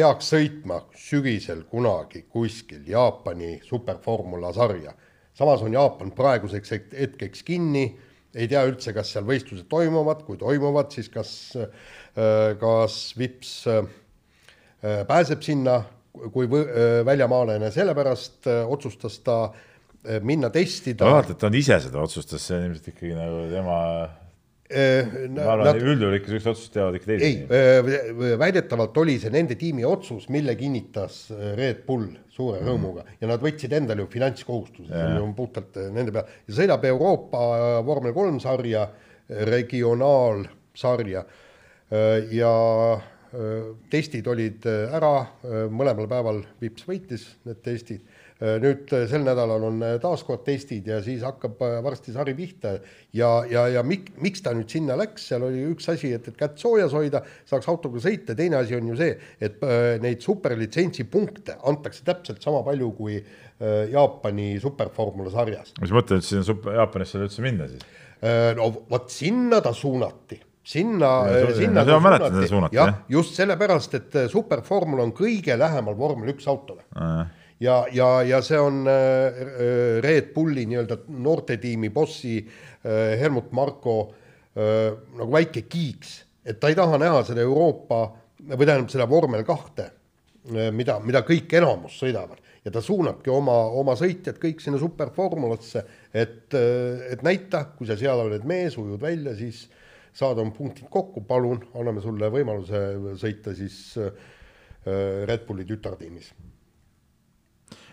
peaks sõitma sügisel kunagi kuskil Jaapani superformula sarja. samas on Jaapan praeguseks hetkeks kinni, ei tea üldse, kas seal võistlused toimuvad, kui toimuvad, siis kas, kas Vips pääseb sinna kui väljamaalane, sellepärast otsustas ta äh, Äh, minna testida. vaata, et ta on ise seda otsustas, see on ilmselt ikkagi nagu tema äh, ma arvan, üldjuhul ikka sellist otsust teevad ikka teised. ei, äh, väidetavalt oli see nende tiimi otsus, mille kinnitas Red Bull suure mm. rõõmuga. Ja nad võtsid endale ju finantskohustuse, see on ju puhtalt nende peal ja sõidab Euroopa vormel kolm sarja, regionaalsarja. Ja testid olid ära, mõlemal päeval Vips võitis need testid. Äh, nüüd äh, sel nädalal on äh, taas kord testid ja siis hakkab varsti sari pihta. Ja, ja, ja mik, miks ta nüüd sinna läks, seal oli üks asi, et, et kätt soojas hoida, saaks autoga sõita, teine asi on ju see, et neid superlitsentsi punkte antakse täpselt sama palju kui Jaapani superformula sarjas. mis mõte, et sinna super, Jaapanisse üldse minna siis? no vot sinna ta suunati. Sinna, sinna no, suunati, jah, just sellepärast, et superformula on kõige lähemal vormel üks autole ja, ja, ja see on äh, äh, Red Bulli nii-öelda noortetiimi bossi äh, Helmut Marko nagu väike kiiks, et ta ei taha näha seda Euroopa või tähendab seda vormel kahte, mida, mida kõik enamus sõidavad. Ja ta suunabki oma, oma sõitjad kõik sinna superformulasse, et, et näita, kui sa seal oled mees, ujud välja, siis saad oma punktid kokku, palun, anname sulle võimaluse sõita siis Red Bulli tütartiimis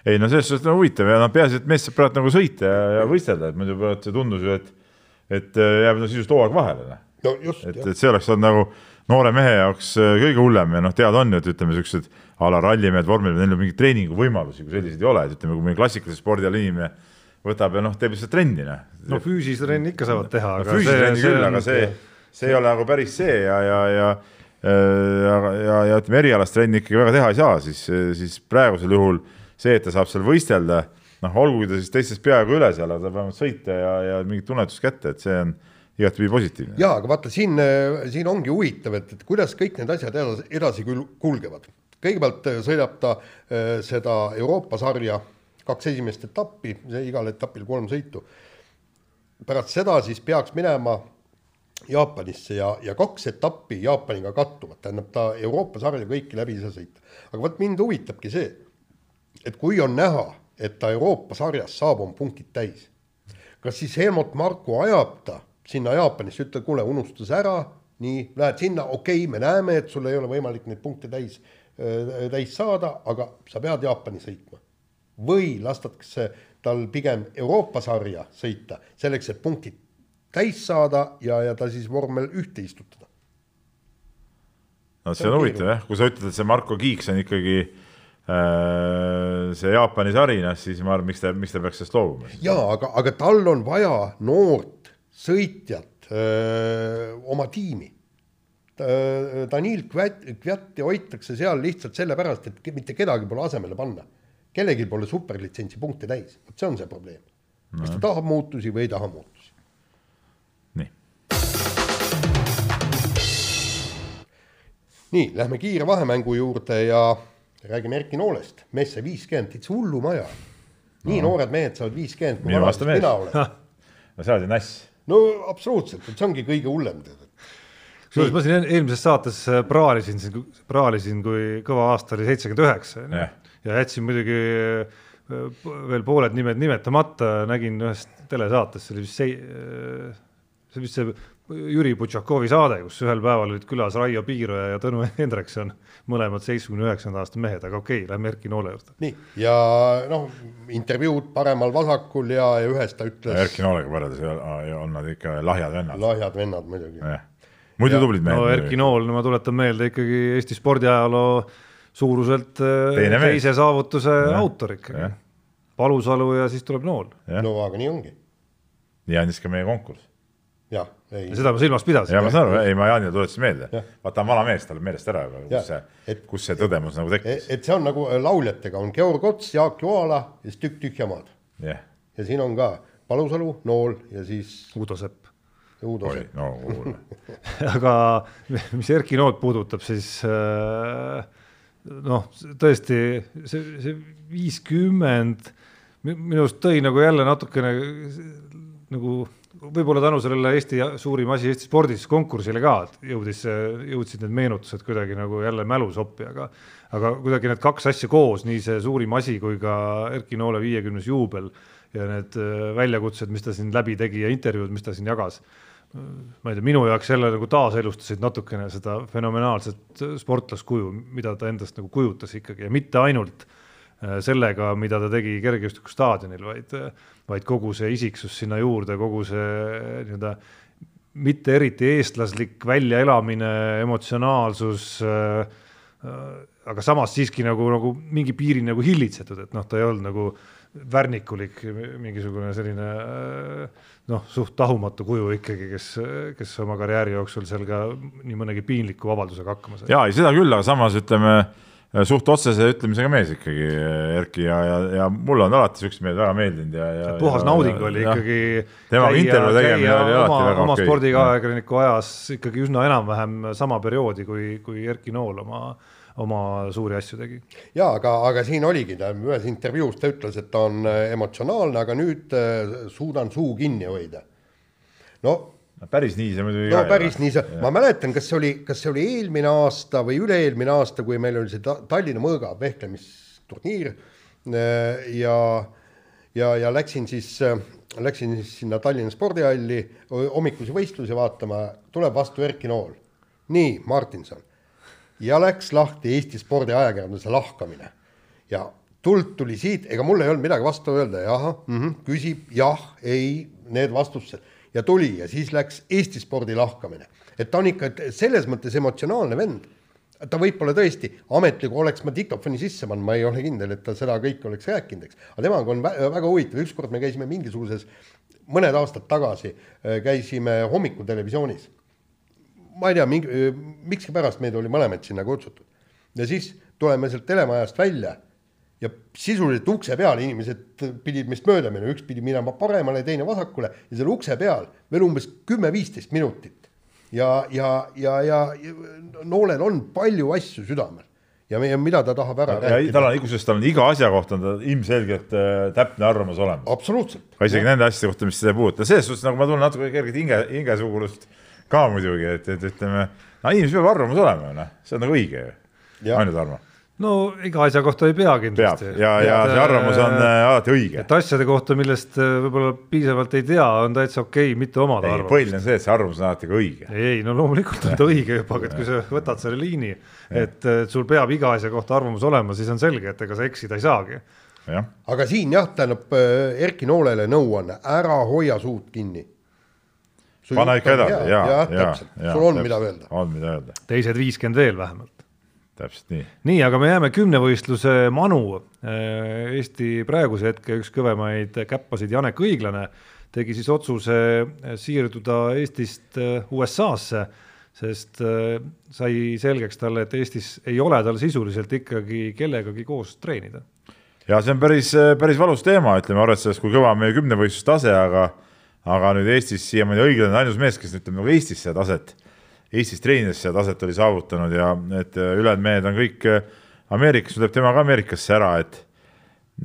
ei no selles suhtes on huvitav ja noh, peaasi, et mees saab praegu nagu sõita ja, ja võistelda, et muidu praegu see tundus ju, et, et äh, jääb no sisuliselt hooaeg vahele. Noh. no just. et, et see oleks olnud nagu noore mehe jaoks äh, kõige hullem ja noh, teada on ju, et ütleme, siuksed a la rallimehed, vormelimehed, neil on mingeid treeninguvõimalusi, kui selliseid ei ole, et ütleme, kui mõni klassikalisel spordialal inimene võtab ja noh, teeb lihtsalt trenni, noh. no füüsilist trenni ikka saavad teha no, aga füüsilist trenni küll, on- aga see, see ei ole nagu päris see ja, ja, ja ja, ja, ja ütleme, erialast trenni ikkagi väga teha ei saa, siis, siis praegusel juhul see, et ta saab seal võistelda, noh, olgugi ta siis teistest peaaegu üle seal, aga ta vähemalt sõita ja, ja mingit tunnetust kätte, et see on igatpidi positiivne. jaa, aga vaata siin, siin ongi huvitav, et, et kuidas kõik need asjad edasi, edasi kül- kulgevad. kõigepealt äh, sõidab ta äh, seda Euroopa sarja kaks esimest etappi, igal etapil kolm sõitu. pärast seda siis peaks minema Jaapanisse ja, ja kaks etappi Jaapaniga kattuvad, tähendab ta Euroopa sarja kõiki läbi ei saa sõita. aga vot mind huvitabki see, et kui on näha, et ta Euroopa sarjas saab oma punktid täis, kas siis Helmut Marko ajab ta sinna Jaapanisse, ütleb, kuule, unustas ära, nii, lähed sinna, okei okay,, me näeme, et sul ei ole võimalik neid punkte täis, täis saada, aga sa pead Jaapani sõitma. või lastakse tal pigem Euroopa sarja sõita selleks, et punktid täis saada ja, ja ta siis vormel ühte istutada. no see on huvitav jah, kui sa ütled, et see Marko Kiiks on ikkagi äh, see Jaapani sari, noh siis ma arvan, miks ta, miks ta peaks sellest loobuma. jaa, aga, aga tal on vaja noort sõitjat öö, oma tiimi. Danil Kvat- Kvjati hoitakse seal lihtsalt sellepärast, et mitte kedagi pole asemele panna. kellelgi pole superlitsentsi punkte täis, vot see on see probleem. kas ta tahab muutusi või ei taha muutusi. nii, nii, lähme kiire vahemängu juurde ja räägime Erki Noolest, mees sai viiskümmend, täitsa hullumaja. nii no. noored mehed saavad viiskümmend, kui vana mina olen. no sa oled ju nass. no absoluutselt, et see ongi kõige hullem tead. kusjuures ma siin eelmises saates äh, praalisin, praalisin, kui kõva aasta oli seitsekümmend üheksa ja jätsin muidugi äh, veel pooled nimed nimetamata, nägin ühes telesaates, see oli vist see, see oli vist see Jüri Butšakovi saade, kus ühel päeval olid külas Raio Piiroja ja Tõnu Hendrikson, mõlemad seitsmekümne üheksanda aasta mehed, aga okei okay,, lähme Erki Noole juurde. nii, ja noh, intervjuud paremal-vasakul ja, ja ühes ta ütles Erki Noolega võrreldes on nad ikka lahjad vennad. lahjad vennad muidugi. muidu Ja- tublid mehed no Erki. Nool, no ma tuletan meelde ikkagi Eesti spordiajaloo suuruselt äh, Teine mees. teise saavutuse Jah. autor ikkagi. Palusalu ja siis tuleb Nool. no aga nii ongi. nii andis ka meie konkurss. jah, ei, seda ma silmas pidasin ja ma. saan aru, ei ma Jaanile tuletasin meelde vaata ta on vana mees, tal on meelest ära juba, kus see Et-, kus see tõdemus nagu tekkis. et see on nagu äh, lauljatega on Georg Ots, Jaak Joala ja siis tükk tühja maad. jah, ja siin on ka Palusalu, Nool ja siis Uudo Sepp. Uudo Sepp., no kuule. aga mis Erki Noolt puudutab, siis äh, noh, tõesti see, see viiskümmend minu arust tõi nagu jälle natukene nagu võib-olla tänu sellele Eesti suurim asi Eesti spordis konkursile ka, jõudis, jõudsid need meenutused kuidagi nagu jälle mälusoppi, aga aga kuidagi need kaks asja koos, nii see suurim asi kui ka Erki Noole viiekümnes juubel ja need äh, väljakutsed, mis ta siin läbi tegi ja intervjuud, mis ta siin jagas ma ei tea, minu jaoks jälle nagu taaselustasid natukene seda fenomenaalset sportlaskuju, mida ta endast nagu kujutas ikkagi ja mitte ainult äh, sellega, mida ta tegi kergejõustikustaadionil, vaid, vaid kogu see isiksus sinna juurde, kogu see nii-öelda mitte eriti eestlaslik väljaelamine, emotsionaalsus äh, aga samas siiski nagu, nagu mingi piiri nagu hillitsetud, et noh, ta ei olnud nagu värnikulik mingisugune selline noh, suht tahumatu kuju ikkagi, kes, kes oma karjääri jooksul seal ka nii mõnegi piinliku vabaldusega hakkama sai. ja ei, seda küll, aga samas ütleme suht otsese ütlemisega mees ikkagi Erki ja, ja, ja mulle on alati siuksed mehed väga meeldinud ja, ja. puhas nauding oli ja, ikkagi. Temaga intervjuu tegemine oli alati oma, väga oma okei. spordiajakirjaniku ajas ikkagi üsna enam-vähem sama perioodi, kui, kui Erki Nool oma, oma suuri asju tegi. ja aga, aga siin oligi ta ühes intervjuus ta ütles, et ta on äh, emotsionaalne, aga nüüd äh, suudan suu kinni hoida. no päris nii see muidugi no päris nii see, ma mäletan, kas see oli, kas see oli eelmine aasta või üle-eelmine aasta, kui meil oli see Ta- Tallinna mõõga vehklemisturniir äh, ja, ja, ja läksin siis, läksin siis sinna Tallinna spordihalli hommikusi võistlusi vaatama, tuleb vastu Erki Nool. nii, Martinson. ja läks lahti Eesti spordiajakirjanduse lahkamine. Ja tuld tuli siit, ega mul ei olnud midagi vastu öelda, jah mm, -hmm, küsib jah, ei, need vastused ja tuli ja siis läks Eesti spordi lahkamine, et ta on ikka selles mõttes emotsionaalne vend. ta võib-olla tõesti ametliku, oleks ma diktofoni sisse pannud, ma ei ole kindel, et ta seda kõike oleks rääkinud, eks. aga temaga on vä väga huvitav, ükskord me käisime mingisuguses, mõned aastad tagasi äh, käisime hommikutelevisioonis. ma ei tea, mingi, äh, miskipärast meid oli mõlemaid sinna kutsutud. ja siis tuleme sealt telemajast välja ja sisuliselt ukse peal inimesed pidid meist mööda minema, üks pidi minema paremale, teine vasakule ja seal ukse peal veel umbes kümme-viisteist minutit ja, ja, ja, ja noolel on palju asju südamel ja meie, mida ta tahab ära ja, rääkida. tal on, kusjuures tal on iga asja kohta on tal ilmselgelt äh, täpne arvamus olemas. absoluutselt. ka isegi ja. nende asjade kohta, mis seda ei puuduta, selles suhtes nagu ma tunnen natuke kerget hinge, hingesugulust ka muidugi, et, et ütleme, no inimesel peab arvamus olema ju noh, see on nagu õige ju, ju Tarmo? No iga asja kohta ei pea kindlasti. ja, ja see arvamus on äh, alati õige. et asjade kohta, millest äh, võib-olla piisavalt ei tea, on täitsa okei okay, mitte omada arvamust. põhiline on see, et see arvamus on alati ka õige. ei, no loomulikult on ta õige juba, aga et kui sa võtad selle liini, et sul peab iga asja kohta arvamus olema, siis on selge, et ega sa eksida ei saagi. aga siin jah, tähendab äh, Erki Noolele nõuanne, ära hoia suud kinni pane ikka edasi, ja, ja, ja, ja, sul on, mida öelda. on, mida öelda. teised viiskümmend veel vähemalt täpselt nii. nii, aga me jääme kümnevõistluse manu. Äh, Eesti praeguse hetke üks kõvemaid käppasid, Janek Õiglane, tegi siis otsuse siirduda Eestist äh, USA-sse, sest äh, sai selgeks talle, et Eestis ei ole tal sisuliselt ikkagi kellegagi koos treenida. ja see on päris, päris valus teema, ütleme, arvestades, kui kõva on meie kümnevõistluse tase, aga aga nüüd Eestis siiamaani Õiglane ainus mees, kes ütleme nagu Eestis seda taset Eestis treenides seda taset oli saavutanud ja need äh, ülejäänud mehed on kõik äh, Ameerikas, tuleb tema ka Ameerikasse ära, et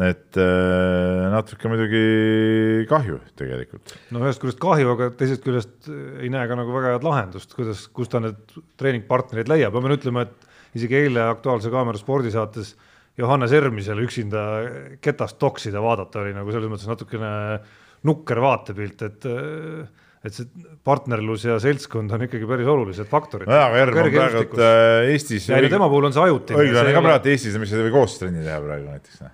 et äh, natuke muidugi kahju tegelikult. no ühest küljest kahju, aga teisest küljest ei näe ka nagu väga head lahendust, kuidas, kus ta need treeningpartnerid leiab, ma pean ütlema, et isegi eile Aktuaalse Kaamera spordisaates Johannes Ermisel üksinda ketast toksida vaadata oli nagu selles mõttes natukene nukker vaatepilt, et äh, et see partnerlus ja seltskond on ikkagi päris olulised faktorid. nojah, aga Erm on praegu äh, Eestis. ja tema puhul on see ajutine. õiglane ka praegu Eestis, miks ei või koos trenni teha praegu näiteks.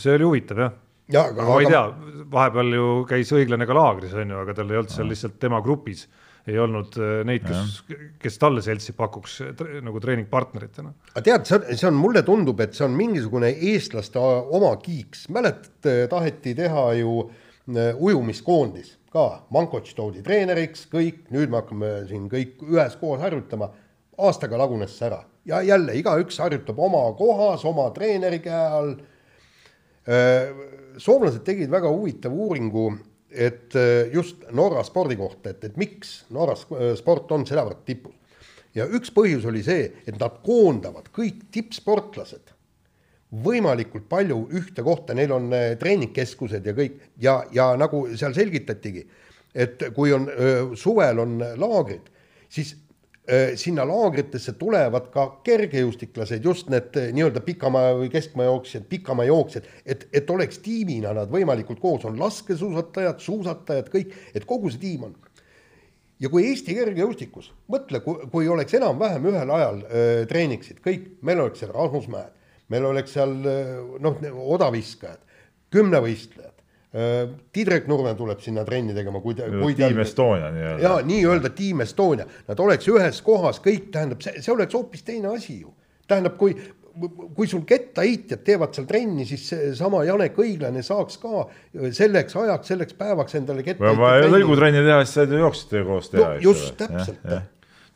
see oli huvitav jah ja, aga, aga ma ei tea, vahepeal ju käis õiglane ka laagris on ju, aga tal ei olnud seal lihtsalt tema grupis ei olnud äh, neid, kes, kes talle seltsi pakuks nagu treeningpartneritena. aga tead, see on, see on, mulle tundub, et see on mingisugune eestlaste oma kiiks, mäletad, taheti teha ju äh, ujumiskoondis ka, Mankots toodi treeneriks, kõik, nüüd me hakkame siin kõik üheskoos harjutama. aastaga lagunes see ära ja jälle igaüks harjutab oma kohas, oma treeneri käe all. soomlased tegid väga huvitava uuringu, et just Norra spordi kohta, et, et miks Norra sport on sedavõrd tipus. ja üks põhjus oli see, et nad koondavad kõik tippsportlased võimalikult palju ühte kohta, neil on äh, treeningkeskused ja kõik. Ja, ja nagu seal selgitatigi, et kui on suvel on laagrid, siis sinna laagritesse tulevad ka kergejõustiklased, just need äh, nii-öelda pikamaa või keskmaa jooksjad, pikamaa jooksjad, et, et oleks tiimina nad võimalikult koos, on laskesuusatajad, suusatajad, kõik, et kogu see tiim on. Ja kui Eesti kergejõustikus, mõtle, kui oleks enam-vähem ühel ajal öö, treeniksid kõik, meil oleks seal Rasmus Mäed, meil oleks seal noh, odaviskajad, kümnevõistlejad. Tiidrek Nurme tuleb sinna trenni tegema, kui ta. Team Estonia nii-öelda. jaa, nii-öelda Team Estonia, nad oleks ühes kohas, kõik tähendab, see, see oleks hoopis teine asi ju. tähendab, kui, kui sul kettaheitjad teevad seal trenni, siis seesama Janek Õiglane saaks ka selleks ajaks, selleks päevaks endale kettaheitjad. lõigutrenni teha, siis said ju jooksjate koos teha no,. just, täpselt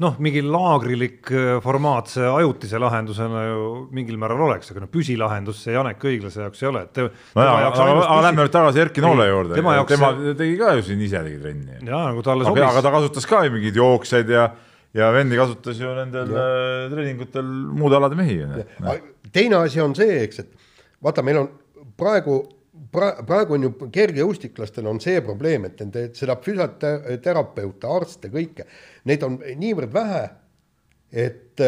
noh, mingi laagrilik äh, formaat see ajutise lahendusena ju mingil määral oleks, aga no püsilahendus see Janek Õiglase jaoks ei ole. aga, aga lähme nüüd tagasi Erki Noole juurde. tema, jaoks... tema tegi ka ju siin ise tegi trenni. jaa, nagu talle sobis. aga ta kasutas ka ju mingeid jooksjaid ja, ja vendi kasutas ju nendel ja. Äh, treeningutel muude alade mehi. teine asi on see, eks, et vaata, meil on praegu pra-, praegu on ju kergejõustiklastel on see probleem, et nende, seda füsioterapeute, arste, kõike, neid on niivõrd vähe, et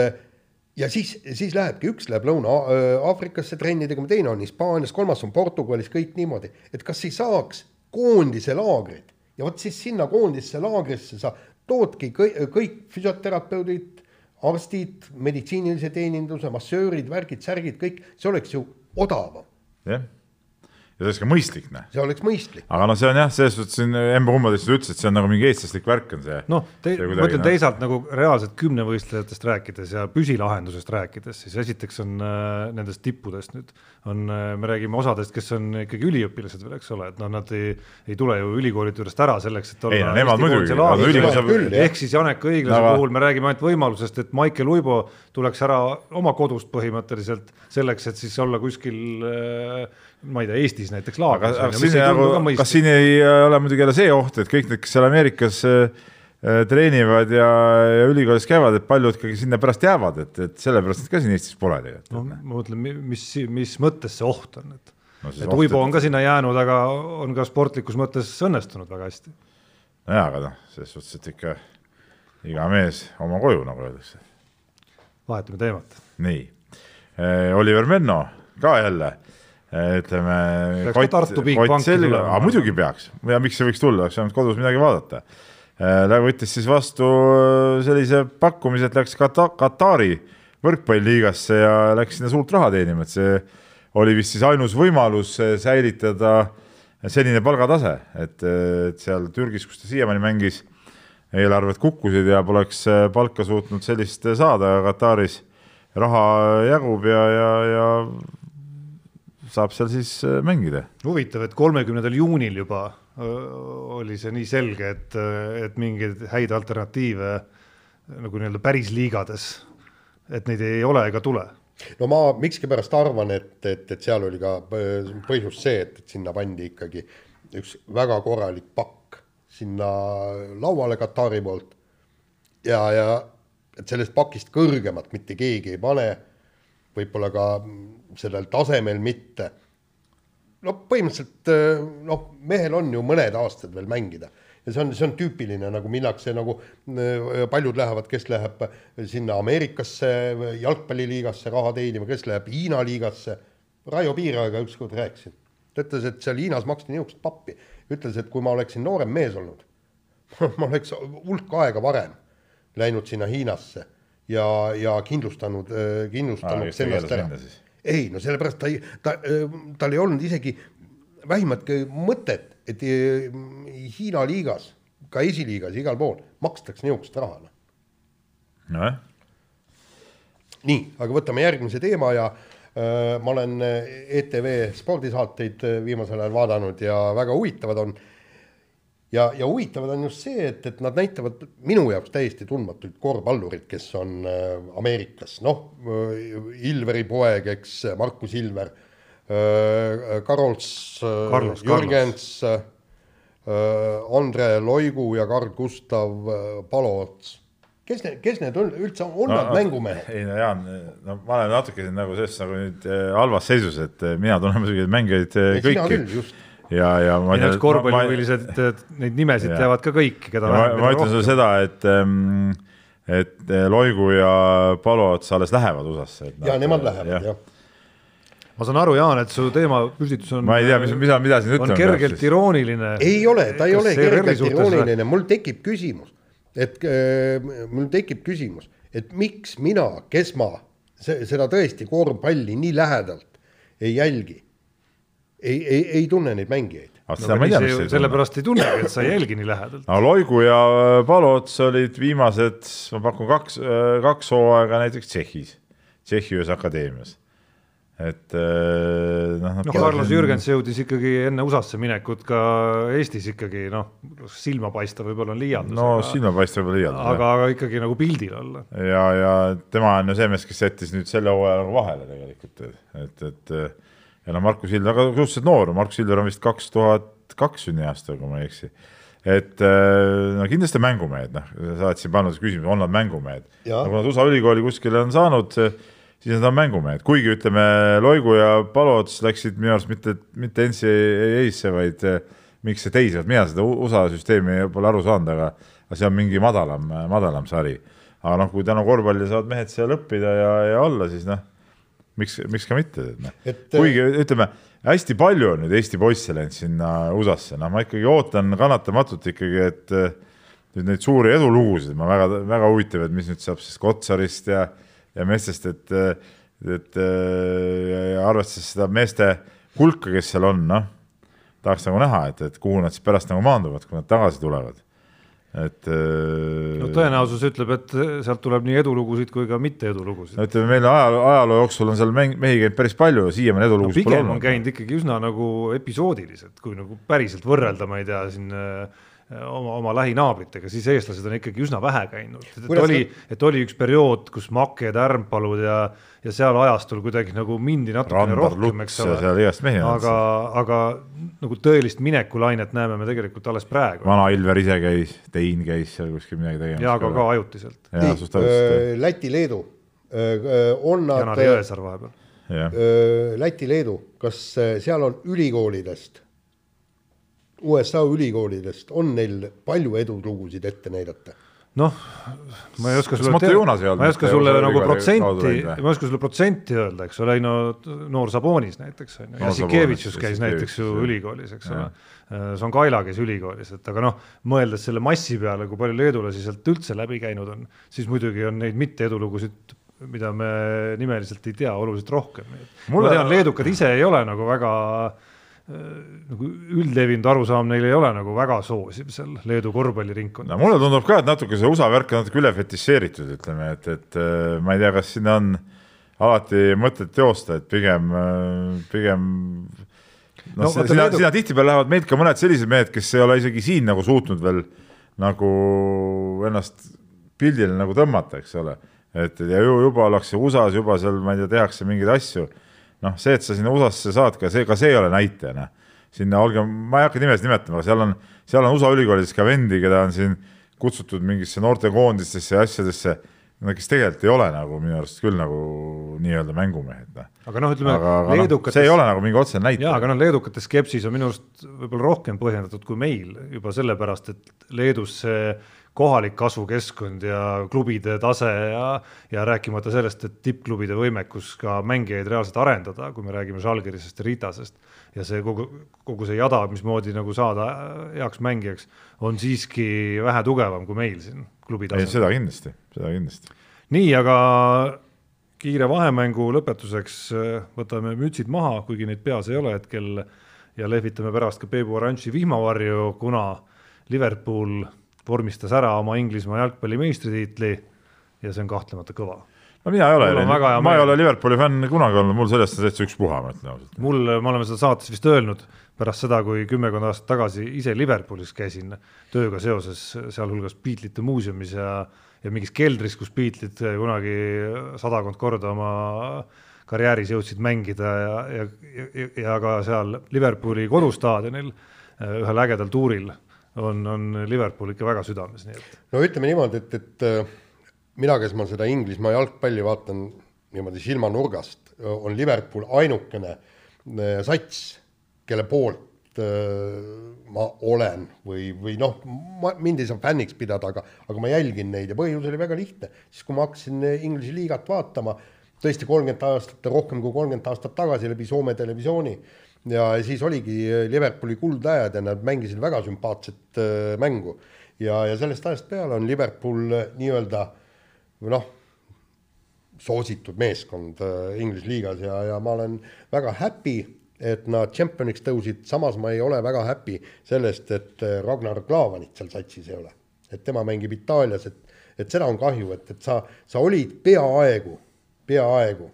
ja siis, siis lähebki, üks läheb Lõuna-Aafrikasse trenni tegema, teine on Hispaanias, kolmas on Portugalis, kõik niimoodi, et kas ei saaks koondise laagrid ja vot siis sinna koondisse laagrisse sa toodki kõik, kõik füsioterapeudid, arstid, meditsiinilise teeninduse, massöörid, värgid, särgid, kõik, see oleks ju odavam. jah ja see oleks ka mõistlik, noh. see oleks mõistlik. aga noh, see on jah, selles suhtes siin Embe Ummel lihtsalt ütles, et see on nagu mingi eestlaslik värk on see. noh, ma ütlen teisalt nagu reaalselt kümnevõistlejatest rääkides ja püsilahendusest rääkides, siis esiteks on äh, nendest tippudest nüüd on, äh, me räägime osadest, kes on ikkagi üliõpilased veel, eks ole, et noh, nad ei, ei tule ju ülikoolide juurest ära selleks, et olla. ei no nemad muidugi. ehk siis Janek Õiglase aga... puhul me räägime ainult võimalusest, et Maicel Uibo tuleks ära oma kodust põhimõtteliselt selleks, et siis olla kuskil äh, ma ei tea, Eestis näiteks laagris. aga siin nagu, kas siin ei ole muidugi jälle see oht, et kõik need, kes seal Ameerikas äh, treenivad ja, ja ülikoolis käivad, et paljud ikkagi sinna pärast jäävad, et, et sellepärast nad ka siin Eestis pole tegelikult. no ma mõtlen, mis, mis mõttes see oht on, et no, et Uibo on ka sinna jäänud, aga on ka sportlikus mõttes õnnestunud väga hästi. nojah, aga noh, selles suhtes, et ikka iga mees oma koju, nagu öeldakse. vahetame teemat. nii, Oliver Menno ka jälle ütleme. peaks ka Tartu Bigbanki tulema. aga muidugi peaks ja miks see võiks tulla, oleks saanud kodus midagi vaadata. Äh, võttis siis vastu äh, sellise pakkumise, et läks Kata-, Katari võrkpalliliigasse ja läks sinna suurt raha teenima, et see oli vist siis ainus võimalus äh, säilitada senine palgatase, et, et seal Türgis, kus ta siiamaani mängis, eelarved kukkusid ja poleks palka suutnud sellist saada, Kataris raha jagub ja, ja, ja saab seal siis äh, mängida. huvitav, et kolmekümnendal juunil juba oli see nii selge, et, et mingeid häid alternatiive nagu nii-öelda päris liigades, et neid ei ole ega tule no ma miskipärast arvan, et, et, et seal oli ka põhjus see, et, et sinna pandi ikkagi üks väga korralik pakk sinna lauale Katari poolt. ja, ja et sellest pakist kõrgemat mitte keegi ei pane võib-olla ka sellel tasemel mitte. no põhimõtteliselt eh, noh, mehel on ju mõned aastad veel mängida ja see on, see on tüüpiline, nagu minnakse nagu eh, paljud lähevad, kes läheb sinna Ameerikasse jalgpalliliigasse raha teenima, kes läheb Hiina liigasse. Raivo Piirajaga ükskord rääkisin, ta ütles, et seal Hiinas maksti niisugust pappi, ütles, et kui ma oleksin noorem mees olnud ma oleks hulk aega varem läinud sinna Hiinasse ja, ja kindlustanud, äh, kindlustanud ah, ennast ära. Ei, no sellepärast ta ei, ta, äh, tal ei olnud isegi vähimatki mõtet, et äh, Hiina liigas, ka esiliigas, igal pool makstakse niisugust raha. Noh. nojah. nii, aga võtame järgmise teema ja äh, ma olen ETV spordisaateid viimasel ajal vaadanud ja väga huvitavad on ja, ja huvitavad on just see, et, et nad näitavad minu jaoks täiesti tundmatuid korvpallurid, kes on äh, Ameerikas, noh äh,, Ilveri poeg, eks, Markus Ilver äh,, Karols äh,, Jürgens äh,, Andre Loigu ja Karl Gustav äh, Palots kes need, kes need on üldse, on no, nad mängumehed? ei no Jaan, no ma olen natuke nagu selles nagu nüüd äh, halvas seisus, et äh, mina tunnen muidugi mängijaid kõiki ja, ja ma ei tea. korvpallihuvilised, neid nimesid ja. teavad ka kõik, keda ma, ma ütlen sulle seda, et ähm, et äh, Loigu ja Palots alles lähevad USA-sse. ja nemad lähevad jah ja. ma saan aru, Jaan, et su teemapüstitus on. ma ei tea, mis, mida, mida siin ütlema peaks. kergelt peaks. irooniline. ei ole, ta ei ole kergelt irooniline, mul tekib küsimus, et äh, mul tekib küsimus, et miks mina, kes ma seda tõesti korvpalli nii lähedalt ei jälgi ei, ei, ei tunne neid mängijaid. No, sellepärast ei tunnegi, et sa ei jälgi nii lähedalt. no Loigu ja äh, Palots olid viimased, ma pakun kaks, äh, kaks hooaega näiteks Tšehhis, Tšehhi ühes akadeemias et äh, noh. noh, Carlos Jürgens jõudis ikkagi enne USA-sse minekut ka Eestis ikkagi noh, silma paista võib-olla on liialdus. no aga, silma paista võib-olla liialdus. aga, aga ikkagi nagu pildil olla. ja, ja tema on ju see mees, kes jättis nüüd selle hooaja nagu vahele tegelikult, et, et, et ja no Markus Ilver, aga suhteliselt noor, Markus Ilver on vist kaks tuhat kaks sünniaasta, kui ma ei eksi. et äh, no kindlasti mängumehed, noh, sa oled siin pannud küsimuse, on nad mängumehed. no kui nad USA ülikooli kuskile on saanud, siis nad on mängumehed, kuigi ütleme, Loigu ja Palots läksid minu arust mitte, mitte NCAA-sse, vaid äh, miks see teise, mina seda USA süsteemi pole aru saanud, aga, aga see on mingi madalam, madalam sari. aga noh, kui tänu korvpallile saavad mehed seal õppida ja, ja olla, siis noh miks, miks ka mitte, noh. kuigi ütleme, hästi palju on nüüd Eesti poisse läinud sinna USA-sse, noh, ma ikkagi ootan kannatamatult ikkagi, et nüüd neid suuri edulugusid, ma väga, väga huvitav, et mis nüüd saab siis Kotsarist ja, ja meestest, et, et arvestades seda meeste hulka, kes seal on, noh, tahaks nagu näha, et, et kuhu nad siis pärast nagu maanduvad, kui nad tagasi tulevad. Et äh, no tõenäosus ütleb, et sealt tuleb nii edulugusid kui ka mitte edulugusid no ütleme, meil ajaloo, ajaloo jooksul on seal mehi käinud päris palju ja siiamaani no edulugusid pole pigem on olnud. käinud ikkagi üsna nagu episoodiliselt, kui nagu päriselt võrrelda, ma ei tea, siin äh, oma, oma lähinaabritega, siis eestlased on ikkagi üsna vähe käinud, et oli, et oli üks periood, kus Makked, Ärmpalud ja, ja seal ajastul kuidagi nagu mindi natukene rohkem, eks ole, aga, aga nagu tõelist minekulainet näeme me tegelikult alles praegu vana Ilver ise käis, Tein käis seal kuskil midagi tegemas. ja aga ka ajutiselt. ja suht täpselt, Läti-Leedu, on nad Janar, Jõesaar vahepeal. jah. Läti-Leedu, kas äh, seal on ülikoolidest, USA ülikoolidest on neil palju edulugusid ette näidata? noh, ma ei oska sulle ei ma ei oska sulle nagu protsenti ma ei oska sulle protsenti öelda, eks ole, no noor Sabonis näiteks on ju, Jassikevitšus käis näiteks ju ülikoolis, eks ole. Songaila käis ülikoolis, et aga noh, mõeldes selle massi peale, kui palju leedulasi sealt üldse läbi käinud on, siis muidugi on neid mitte edulugusid, mida me nimeliselt ei tea, oluliselt rohkem. ma Mulle- tean, leedukad ise ei ole nagu väga äh, nagu üldlevinud arusaam neil ei ole nagu väga soosiv seal Leedu korvpalliringkond no mulle tundub ka, et natuke see USA värk on natuke üle fetišeeritud, ütleme, et, et äh, ma ei tea, kas sinna on alati mõtet teosta, et pigem, pigem No noh, vaata, sinna Leedu-, sinna tihtipeale lähevad meilt ka mõned sellised mehed, kes ei ole isegi siin nagu suutnud veel nagu ennast pildile nagu tõmmata, eks ole. et ja ju juba ollakse USA-s juba seal, ma ei tea, tehakse mingeid asju. noh, see, et sa sinna USA-sse saad, ka see, ka see ei ole näitaja, noh. sinna olgem, ma ei hakka nimesid nimetama, seal on, seal on USA ülikoolides ka vendi, keda on siin kutsutud mingisse noortekoondistesse ja asjadesse, no kes tegelikult ei ole nagu minu arust küll nagu nii-öelda mängumehed, noh. aga noh, ütleme aga, aga noh, leedukates see ei ole nagu mingi otsene jaa, näitaja aga noh, leedukate skepsis on minu arust võib-olla rohkem põhjendatud kui meil juba sellepärast, et Leedus see kohalik kasvukeskkond ja klubide tase ja, ja rääkimata sellest, et tippklubide võimekus ka mängijaid reaalselt arendada, kui me räägime Žalgirisest ja Ritasest ja see kogu, kogu see jada, mismoodi nagu saada heaks mängijaks, on siiski vähe tugevam kui meil siin klubi ei, tasemel. seda kindlasti, seda kindlasti. nii, aga kiire vahemängu lõpetuseks äh, võtame mütsid maha, kuigi neid peas ei ole hetkel ja lehvitame pärast ka Peebu Oranži vihmavarju, kuna Liverpool vormistas ära oma Inglismaa jalgpalli meistritiitli ja see on kahtlemata kõva. no mina ei ole ma ei ole Liverpooli fänn kunagi olnud, mul sellest on täitsa ükspuha, ma ütlen ausalt. mul, me oleme seda saates vist öelnud pärast seda, kui kümmekond aastat tagasi ise Liverpoolis käisin tööga seoses, sealhulgas Beatlesite muuseumis ja, ja mingis keldris, kus Beatlesid kunagi sadakond korda oma karjääris jõudsid mängida ja, ja, ja, ja ka seal Liverpooli kodustaadionil ühel ägedal tuuril on, on Liverpool ikka väga südames, nii et. No ütleme niimoodi, et, et äh, mina, kes ma seda Inglismaa jalgpalli vaatan niimoodi silmanurgast, on Liverpool ainukene äh, sats, kelle poolt äh, ma olen või, või noh, mind ei saa fänniks pidada, aga, aga ma jälgin neid ja põhjus oli väga lihtne, siis kui ma hakkasin Inglise liigat vaatama, tõesti kolmkümmend aastat, rohkem kui kolmkümmend aastat tagasi läbi Soome televisiooni ja siis oligi Liverpooli kuldajad ja nad mängisid väga sümpaatset äh, mängu ja, ja sellest ajast peale on Liverpool äh, nii-öelda noh, soositud meeskond Inglise liigas ja, ja ma olen väga happy, et nad tšempioniks tõusid, samas ma ei ole väga happy sellest, et Ragnar Klavanit seal satsis ei ole. et tema mängib Itaalias, et, et seda on kahju, et, et sa, sa olid peaaegu, peaaegu,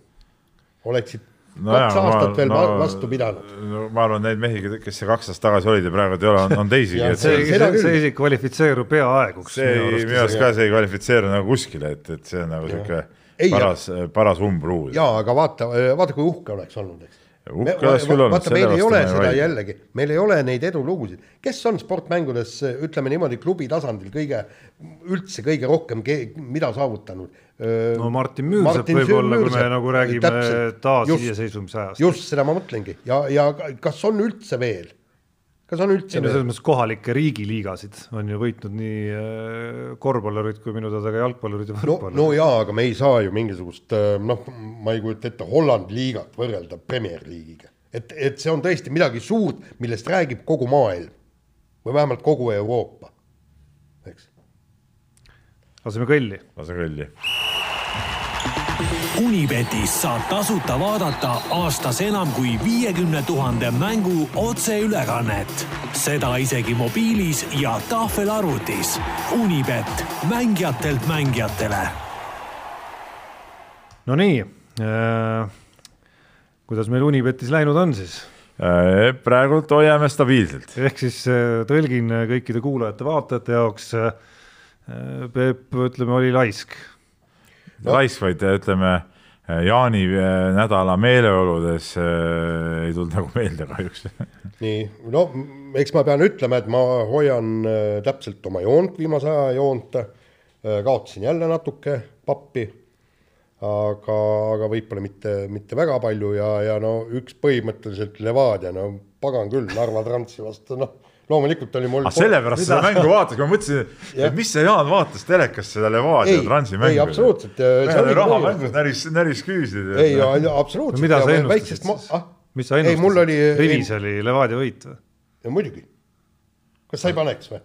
oleksid no kaks jaa, aastat ma- veel no- vastu pidanud. no ma arvan, neid mehi, kes see kaks aastat tagasi olid ja praegu ei ole, on, on teisigi, Jah, et see see, see, isegi kvalifitseerub peaaeguks see ei, minu arust ka see ei kvalifitseeru nagu kuskile, et, et see on nagu sihuke Ei, paras, paras umbruud. jaa, aga vaata, vaata kui uhke oleks olnud, eks. Uhke oleks küll olnud, vaata, meil ei ole seda vaidle. jällegi, meil ei ole neid edulugusid, kes on sportmängudes, ütleme niimoodi, klubi tasandil kõige, üldse kõige rohkem, mida saavutanud? no Martin Müürsepp võib-olla, kui me nagu räägime taasiseseisvumise ajast. just seda ma mõtlengi ja, ja kas on üldse veel, kas on üldse ei no selles mõttes kohalikke riigiliigasid on ju võitnud nii äh, korvpallurid kui minu teada ka jalgpallurid ja no, võrkpallurid no jaa, aga me ei saa ju mingisugust noh, ma ei kujuta ette Hollandi liigat võrrelda Premier League'iga. et, et see on tõesti midagi suurt, millest räägib kogu maailm või vähemalt kogu Euroopa, eks. laseme kõlli. lase kõlli. Unibetis saab tasuta vaadata aastas enam kui viiekümne tuhande mängu otseülekannet. seda isegi mobiilis ja tahvelarvutis. Unibet, mängijatelt mängijatele. Nonii äh,, kuidas meil Unibetis läinud on siis? Äh, praegult hoiame stabiilselt. ehk siis äh, tõlgin kõikide kuulajate-vaatajate jaoks. Peep, ütleme, oli laisk no. laisk, vaid ütleme Jaani nädala meeleoludes äh, ei tulnud nagu meelde kahjuks nii, no eks ma pean ütlema, et ma hoian äh, täpselt oma joont, viimase aja joont äh,. kaotasin jälle natuke pappi aga, aga võib-olla mitte, mitte väga palju ja, ja no üks põhimõtteliselt Levadia, no pagan küll, Narva Transi vastu, noh, loomulikult oli mul. Sellepärast seda mängu vaatasin, ma mõtlesin, et mis see Jaan vaatas telekas seda Levadia Transi mängu. ei, absoluutselt. rahamängus näris, näris küüsid. ei, absoluutselt. No, mida sa ennustasid siis ah?? mis sa ennustasid? rivis oli Levadia võit või? muidugi. kas sa ei paneks või?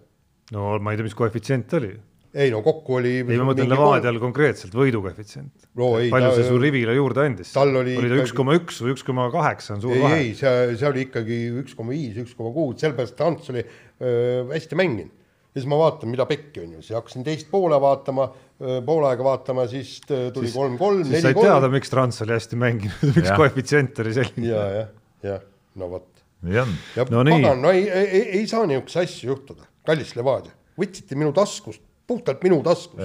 no ma ei tea, mis koefitsient oli ei no kokku oli. ei, ma mõtlen Levadial konkreetselt võidukoefitsient no,. palju ta, see su rivile juurde andis? oli, oli ta üks koma üks või üks koma kaheksa on suur ei, vahe? ei, see, see oli ikkagi üks koma viis, üks koma kuus, sellepärast et Ants oli öö, hästi mänginud. ja siis ma vaatan, mida pekki on ju, siis hakkasin teist poole vaatama, poole aega vaatama, siis tuli kolm-kolm, neli-kolm. siis sai teada, miks Trans oli hästi mänginud, miks koefitsient oli selline. ja, jah, jah, no vot. on. ja no, pagan, no ei, ei, ei, ei saa niisuguseid asju juhtuda, kallis Levadia, võtsite minu taskust puhtalt minu taskus.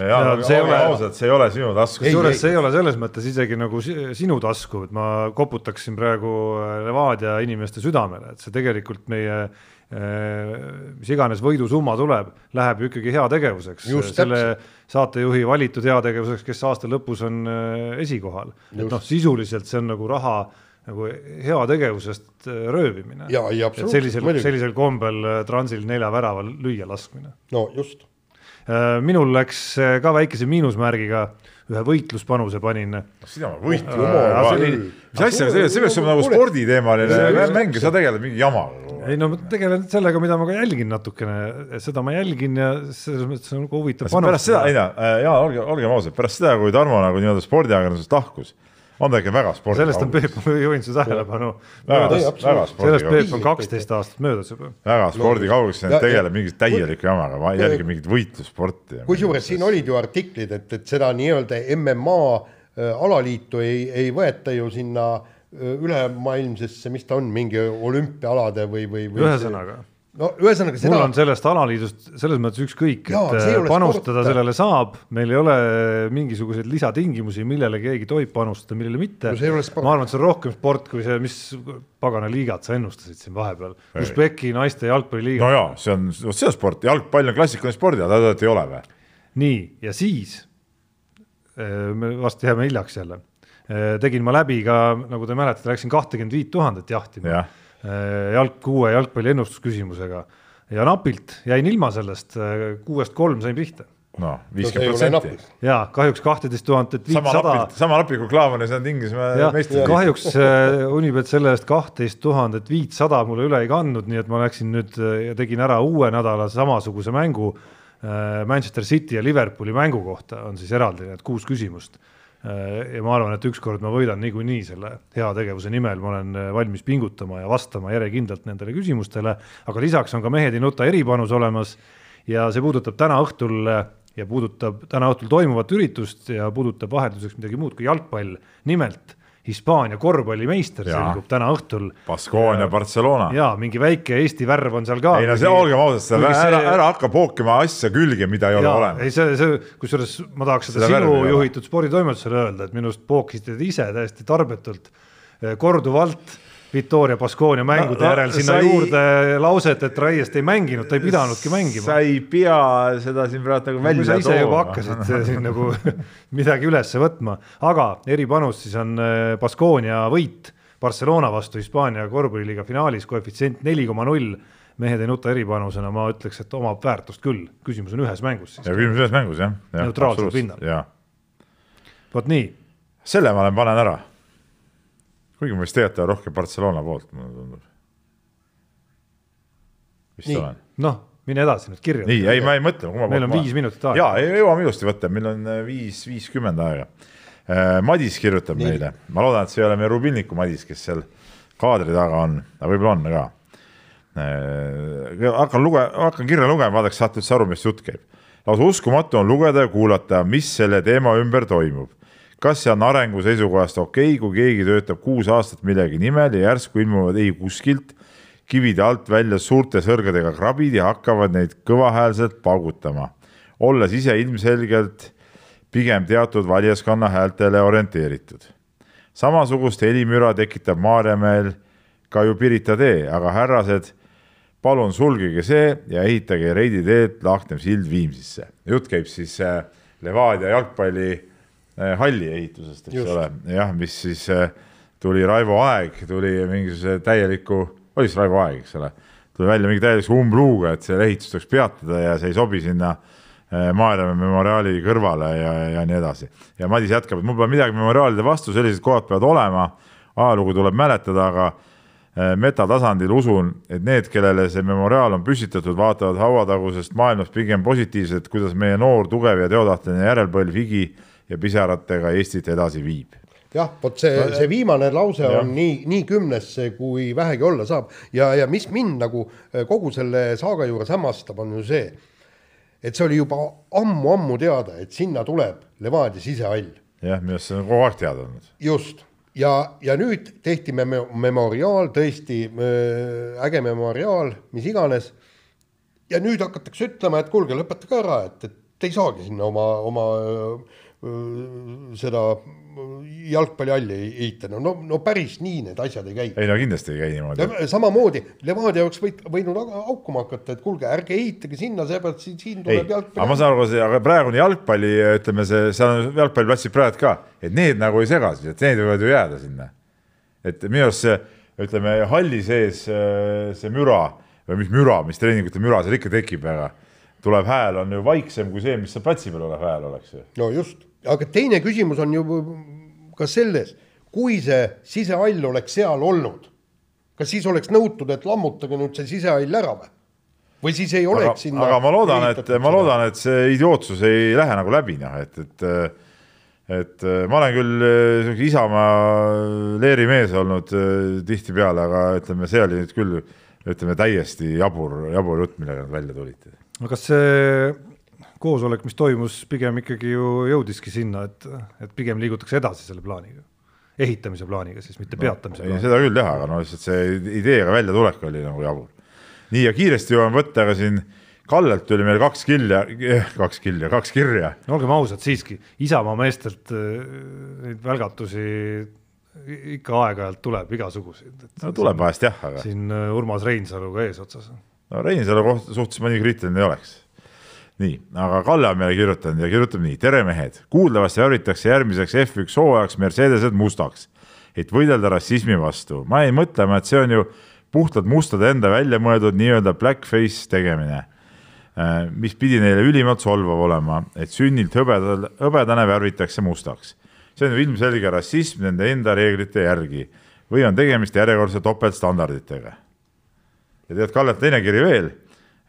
see ei ole ausalt, see ei ole sinu taskus. kusjuures see ei ole selles mõttes isegi nagu sinu tasku, et ma koputaksin praegu äh, Levadia inimeste südamele, et see tegelikult meie äh, mis iganes võidusumma tuleb, läheb ju ikkagi heategevuseks. selle saatejuhi valitud heategevuseks, kes aasta lõpus on äh, esikohal. et noh, sisuliselt see on nagu raha nagu heategevusest röövimine. sellisel, sellisel kombel Transil nelja värava lüüa laskmine. no just minul läks äh, ka väikese miinusmärgiga, ühe võitluspanuse panin. sina võitlus, mis asja, peaks olema nagu sporditeemaline. mäng ja sa tegeled mingi jamaga. ei no ma tegelen sellega, mida ma ka jälgin natukene, seda ma jälgin ja selles mõttes on nagu huvitav pärast seda, ei no, äh, Jaan, olge, olgem ausad, pärast seda, kui Tarmo nagu nii-öelda spordiajakirjandusest lahkus on ta ikka väga spordi. sellest on Peep, ma juhin su tähelepanu. sellest Peep on kaksteist aastat möödas juba. väga spordikaugeks, tegeleb mingi täieliku jamaga, jälgib mingit võitlussporti. kusjuures siin olid ju artiklid, et, et seda nii-öelda MMA äh, alaliitu ei, ei võeta ju sinna äh, ülemaailmsesse, mis ta on, mingi olümpiaalade või, või, või. ühesõnaga no ühesõnaga seda. mul on sellest alaliidust selles mõttes ükskõik, et äh, panustada sporta. sellele saab, meil ei ole mingisuguseid lisatingimusi, millele keegi tohib panustada, millele mitte no,. ma arvan, et see on rohkem sport kui see, mis pagana liigat sa ennustasid siin vahepeal. Usbeki naiste jalgpalliliiga. no jaa, see on, see on sport, jalgpall on klassikaline spordiala, ei ole või? nii, ja siis, äh, me vast jääme hiljaks jälle, äh, tegin ma läbi ka, nagu te mäletate, läksin kahtekümmet viit tuhandet jahtima ja Äh, jalg, uue jalgpalli ennustusküsimusega ja napilt jäin ilma sellest, äh, kuuest kolm sain pihta no viiskümmend protsenti. ja kahjuks kahteteist tuhandet viissada. sama napilt kui Klaavani saanud Inglismaa meistrid. kahjuks äh, Unibet selle eest kahtteist tuhandet viitsada mulle üle ei kandnud, nii et ma läksin nüüd ja tegin ära uue nädala samasuguse mängu. Manchester City ja Liverpooli mängu kohta on siis eraldi need kuus küsimust Äh, ja ma arvan, et ükskord ma võidan niikuinii selle heategevuse nimel, ma olen äh, valmis pingutama ja vastama järjekindlalt nendele küsimustele, aga lisaks on ka Mehed ei nuta eripanus olemas. Ja see puudutab täna õhtul äh, ja puudutab täna õhtul toimuvat üritust ja puudutab vahelduseks midagi muud kui jalgpall, nimelt Hispaania korvpallimeister selgub täna õhtul. Baskonia, Barcelona. ja mingi väike Eesti värv on seal ka. ei no see, olgem ausad, seda ära, ära hakka pookima asja külge, mida ei ole olemas. ei, see, see, kusjuures ma tahaks seda, seda sinu juhitud sporditoimetusele öelda, et minu arust pookisite te ise täiesti tarbetult eh, korduvalt Victoria Baskonia mängude no, järel sinna sai... juurde lauset, et Raiest ei mänginud, ta ei pidanudki mängima. sa ei pea seda siin praegu nagu välja tooma. sa ise juba hakkasid siin nagu midagi üles võtma, aga eripanus siis on Baskonia võit Barcelona vastu Hispaania korvpalliliiga finaalis, koefitsient neli koma null mehed ei nuta eripanusena, ma ütleks, et omab väärtust küll, küsimus on ühes mängus küsimus ühes mängus jah ja,. neutraalsel pinnal. vot nii. selle ma olen, panen ära kuigi ma vist tegelikult rohkem Barcelona poolt, mulle tundub. vist olen. noh, mine edasi nüüd kirja. nii, ei, ma ei mõtle. meil on viis minutit aega. jaa, jõuame ilusti võtta, meil on äh, viis, viiskümmend aega. Madis kirjutab Nii. meile, ma loodan, et see ei ole meie Rubilniku Madis, kes seal kaadri taga on, aga võib-olla on ka. hakkan luge-, hakkan kirja lugema, vaadake, saate üldse aru, millest jutt käib. lausa uskumatu on lugeda ja kuulata, mis selle teema ümber toimub kas see on arengu seisukohast okei okay,, kui keegi töötab kuus aastat millegi nimel ja järsku ilmuvad ei kuskilt kivide alt välja suurte sõrgedega krabid ja hakkavad neid kõvahäälselt paugutama, olles ise ilmselgelt pigem teatud valijaskonna häältele orienteeritud. samasugust helimüra tekitab Maarjamäel ka ju Pirita tee, aga härrased, palun sulgege see ja ehitage Reidi teelt lahknev sild Viimsisse. jutt käib siis äh, Levadia jalgpalli halli ehitusest, eks Just. ole, jah, mis siis äh, tuli Raivo Aeg, tuli mingisuguse täieliku, oli siis Raivo Aeg, eks ole, tuli välja mingi täieliku umbluuga, et selle ehitus tuleks peatada ja see ei sobi sinna äh, Maarjamäe memoriaali kõrvale ja, ja nii edasi. ja Madis jätkab, et mul pole midagi memoriaalide vastu, sellised kohad peavad olema, ajalugu tuleb mäletada, aga metatasandil usun, et need, kellele see memoriaal on püstitatud, vaatavad hauatagusest maailmast pigem positiivselt, kuidas meie noor, tugev ja teotahteline järelpõlv higi ja pisaratega Eestit edasi viib jah, vot see, see viimane lause on ja. nii, nii kümnesse, kui vähegi olla saab ja, ja mis mind nagu eh, kogu selle saaga juures hämmastab, on ju see, et see oli juba ammu-ammu teada, et sinna tuleb Levadia sisehall. jah, minu arust see on kogu aeg teada olnud. just, ja, ja nüüd tehti me memoriaal, tõesti äh, äge memoriaal, mis iganes. ja nüüd hakatakse ütlema, et kuulge, lõpetage ära, et, et te ei saagi sinna oma, oma äh, seda jalgpallihalli ehitada, no, no päris nii need asjad ei käi. ei no kindlasti ei käi niimoodi. samamoodi Levadia oleks võit, võinud haukuma hakata, et kuulge, ärge ehitage sinna, seepärast siin, siin tuleb jalgpalli. aga ma saan aru, aga praegune jalgpalli, ütleme see, seal on jalgpalliplatsid praegu ka, et need nagu ei sega siis, et need võivad ju jääda sinna. et minu arust see, ütleme halli sees see müra või mis müra, mis treeningute müra seal ikka tekib, aga tuleb hääl on ju vaiksem kui see, mis seal platsi peal olev hääl oleks ju. no just aga teine küsimus on ju ka selles, kui see sisehall oleks seal olnud, kas siis oleks nõutud, et lammutage nüüd see sisehall ära või? või siis ei oleks aga, sinna aga ma loodan, et ma loodan, et see idiootsus ei lähe nagu läbi, noh, et, et et ma olen küll siukse Isamaa leerimees olnud äh, tihtipeale, aga ütleme, see oli nüüd küll ütleme täiesti jabur, jabur jutt, millega nad välja tulid. no kas see koosolek, mis toimus, pigem ikkagi ju jõudiski sinna, et, et pigem liigutakse edasi selle plaaniga, ehitamise plaaniga siis, mitte no, peatamise plaaniga. seda küll jah, aga no lihtsalt see ideega väljatulek oli nagu jabur. nii ja kiiresti jõuame võtta ka siin Kallelt tuli meil kaks kilja, kaks kilja, kaks kirja. no olgem ausad siiski, Isamaa meestelt äh, neid välgatusi ikka aeg-ajalt tuleb igasuguseid. no tuleb vahest jah, aga. siin äh, Urmas Reinsalu ka eesotsas. no Reinsalu kohta suhtes ma nii kriitiline ei oleks nii, aga Kalle on meile kirjutanud ja kirjutab nii, tere mehed, kuuldavasti värvitakse järgmiseks F1 hooajaks Mercedesed mustaks, et võidelda rassismi vastu. ma jäin mõtlema, et see on ju puhtalt mustade enda välja mõeldud nii-öelda blackface tegemine, äh, mis pidi neile ülimalt solvav olema, et sünnilt hõbedal, hõbedane värvitakse mustaks. see on ju ilmselge rassism nende enda reeglite järgi või on tegemist järjekordse topeltstandarditega. ja tead, Kallelt teine kiri veel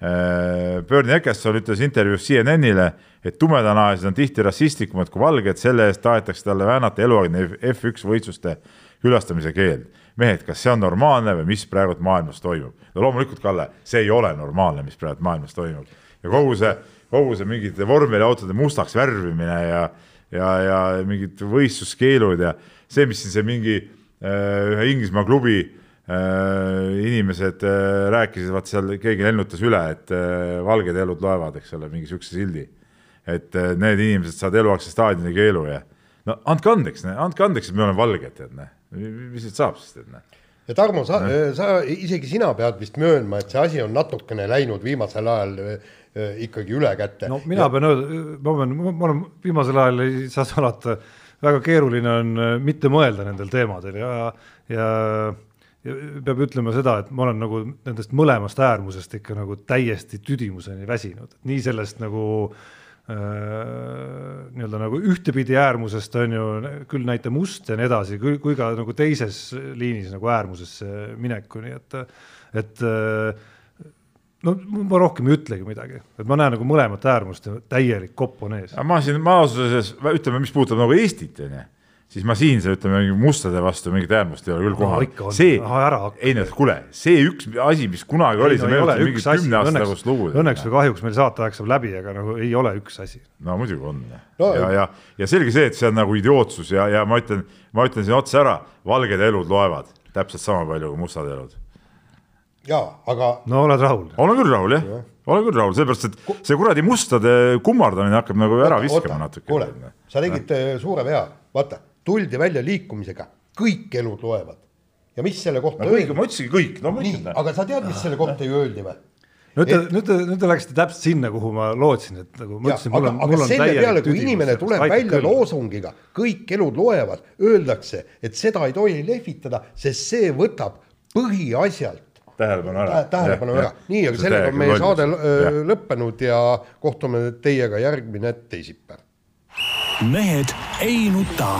Bernie Eccleston ütles intervjuus CNN-ile, et tumedanahalised on tihti rassistlikumad kui valged, selle eest tahetakse talle väänata eluaegne F1 võistluste külastamise keeld. mehed, kas see on normaalne või mis praegult maailmas toimub? no loomulikult, Kalle, see ei ole normaalne, mis praegu maailmas toimub ja kogu see, kogu see mingite vormeliautode mustaks värvimine ja ja, ja mingid võistluskeelud ja see, mis siin see mingi äh, ühe Inglismaa klubi äh, Äh, inimesed äh, rääkisid, vaat seal keegi lennutas üle, et äh, valged elud loevad, eks ole, mingi siukse sildi. et need inimesed saavad eluaegse staadioni keelu ja no andke andeks, andke andeks, et me oleme valged, tead näe, mis siit saab siis, tead näe ja Tarmo, sa, sa, isegi sina pead vist möönma, et see asi on natukene läinud viimasel ajal ikkagi üle käte. no mina ja... pean, ma pean, ma olen viimasel ajal ei saa salata, väga keeruline on mitte mõelda nendel teemadel ja, ja peab ütlema seda, et ma olen nagu nendest mõlemast äärmusest ikka nagu täiesti tüdimuseni väsinud, nii sellest nagu äh, nii-öelda nagu ühtepidi äärmusest on ju küll näite must ja nii edasi, kui ka nagu teises liinis nagu äärmusesse minekuni, et, et äh, no ma rohkem ei ütlegi midagi, et ma näen nagu mõlemat äärmust ja täielik kopp on ees. ma siin maa osas, ütleme, mis puudutab nagu Eestit, onju siis ma siin, ütleme mustade vastu mingit äärmust ei ole küll kohal no,. see, ei no kuule, see üks asi, mis kunagi oli, see meenutab mingit kümne aasta tagust lugu. õnneks või kahjuks meil saateaeg saab läbi, aga nagu ei ole üks asi. no muidugi on no, ja, ja, ja selge see, et see on nagu idiootsus ja, ja ma ütlen, ma ütlen siin otse ära, valged elud loevad täpselt sama palju kui mustad elud. ja, aga. no oled rahul? olen küll rahul jah ja., olen küll rahul, sellepärast et see kuradi mustade kummardamine hakkab nagu ära viskama natuke. kuule, sa tegid äh, suure vea, vaata tuldi välja liikumisega, kõik elud loevad. ja mis selle kohta no, öeldi? ma ütlesingi kõik, no ma ütlen. aga sa tead, mis selle kohta ju öeldi või? nüüd te, nüüd te, nüüd te läksite täpselt sinna, kuhu ma lootsin, et nagu ma ütlesin, mul on, mul on selle peale, kui inimene tuleb välja küll. loosungiga, kõik elud loevad, öeldakse, et seda ei tohi lehvitada, sest see võtab põhiasjalt tähelepanu ära. tähelepanu ära, nii, aga sellega on meie saade ja. lõppenud ja kohtume teiega järgmine teisipäev. mehed ei nuta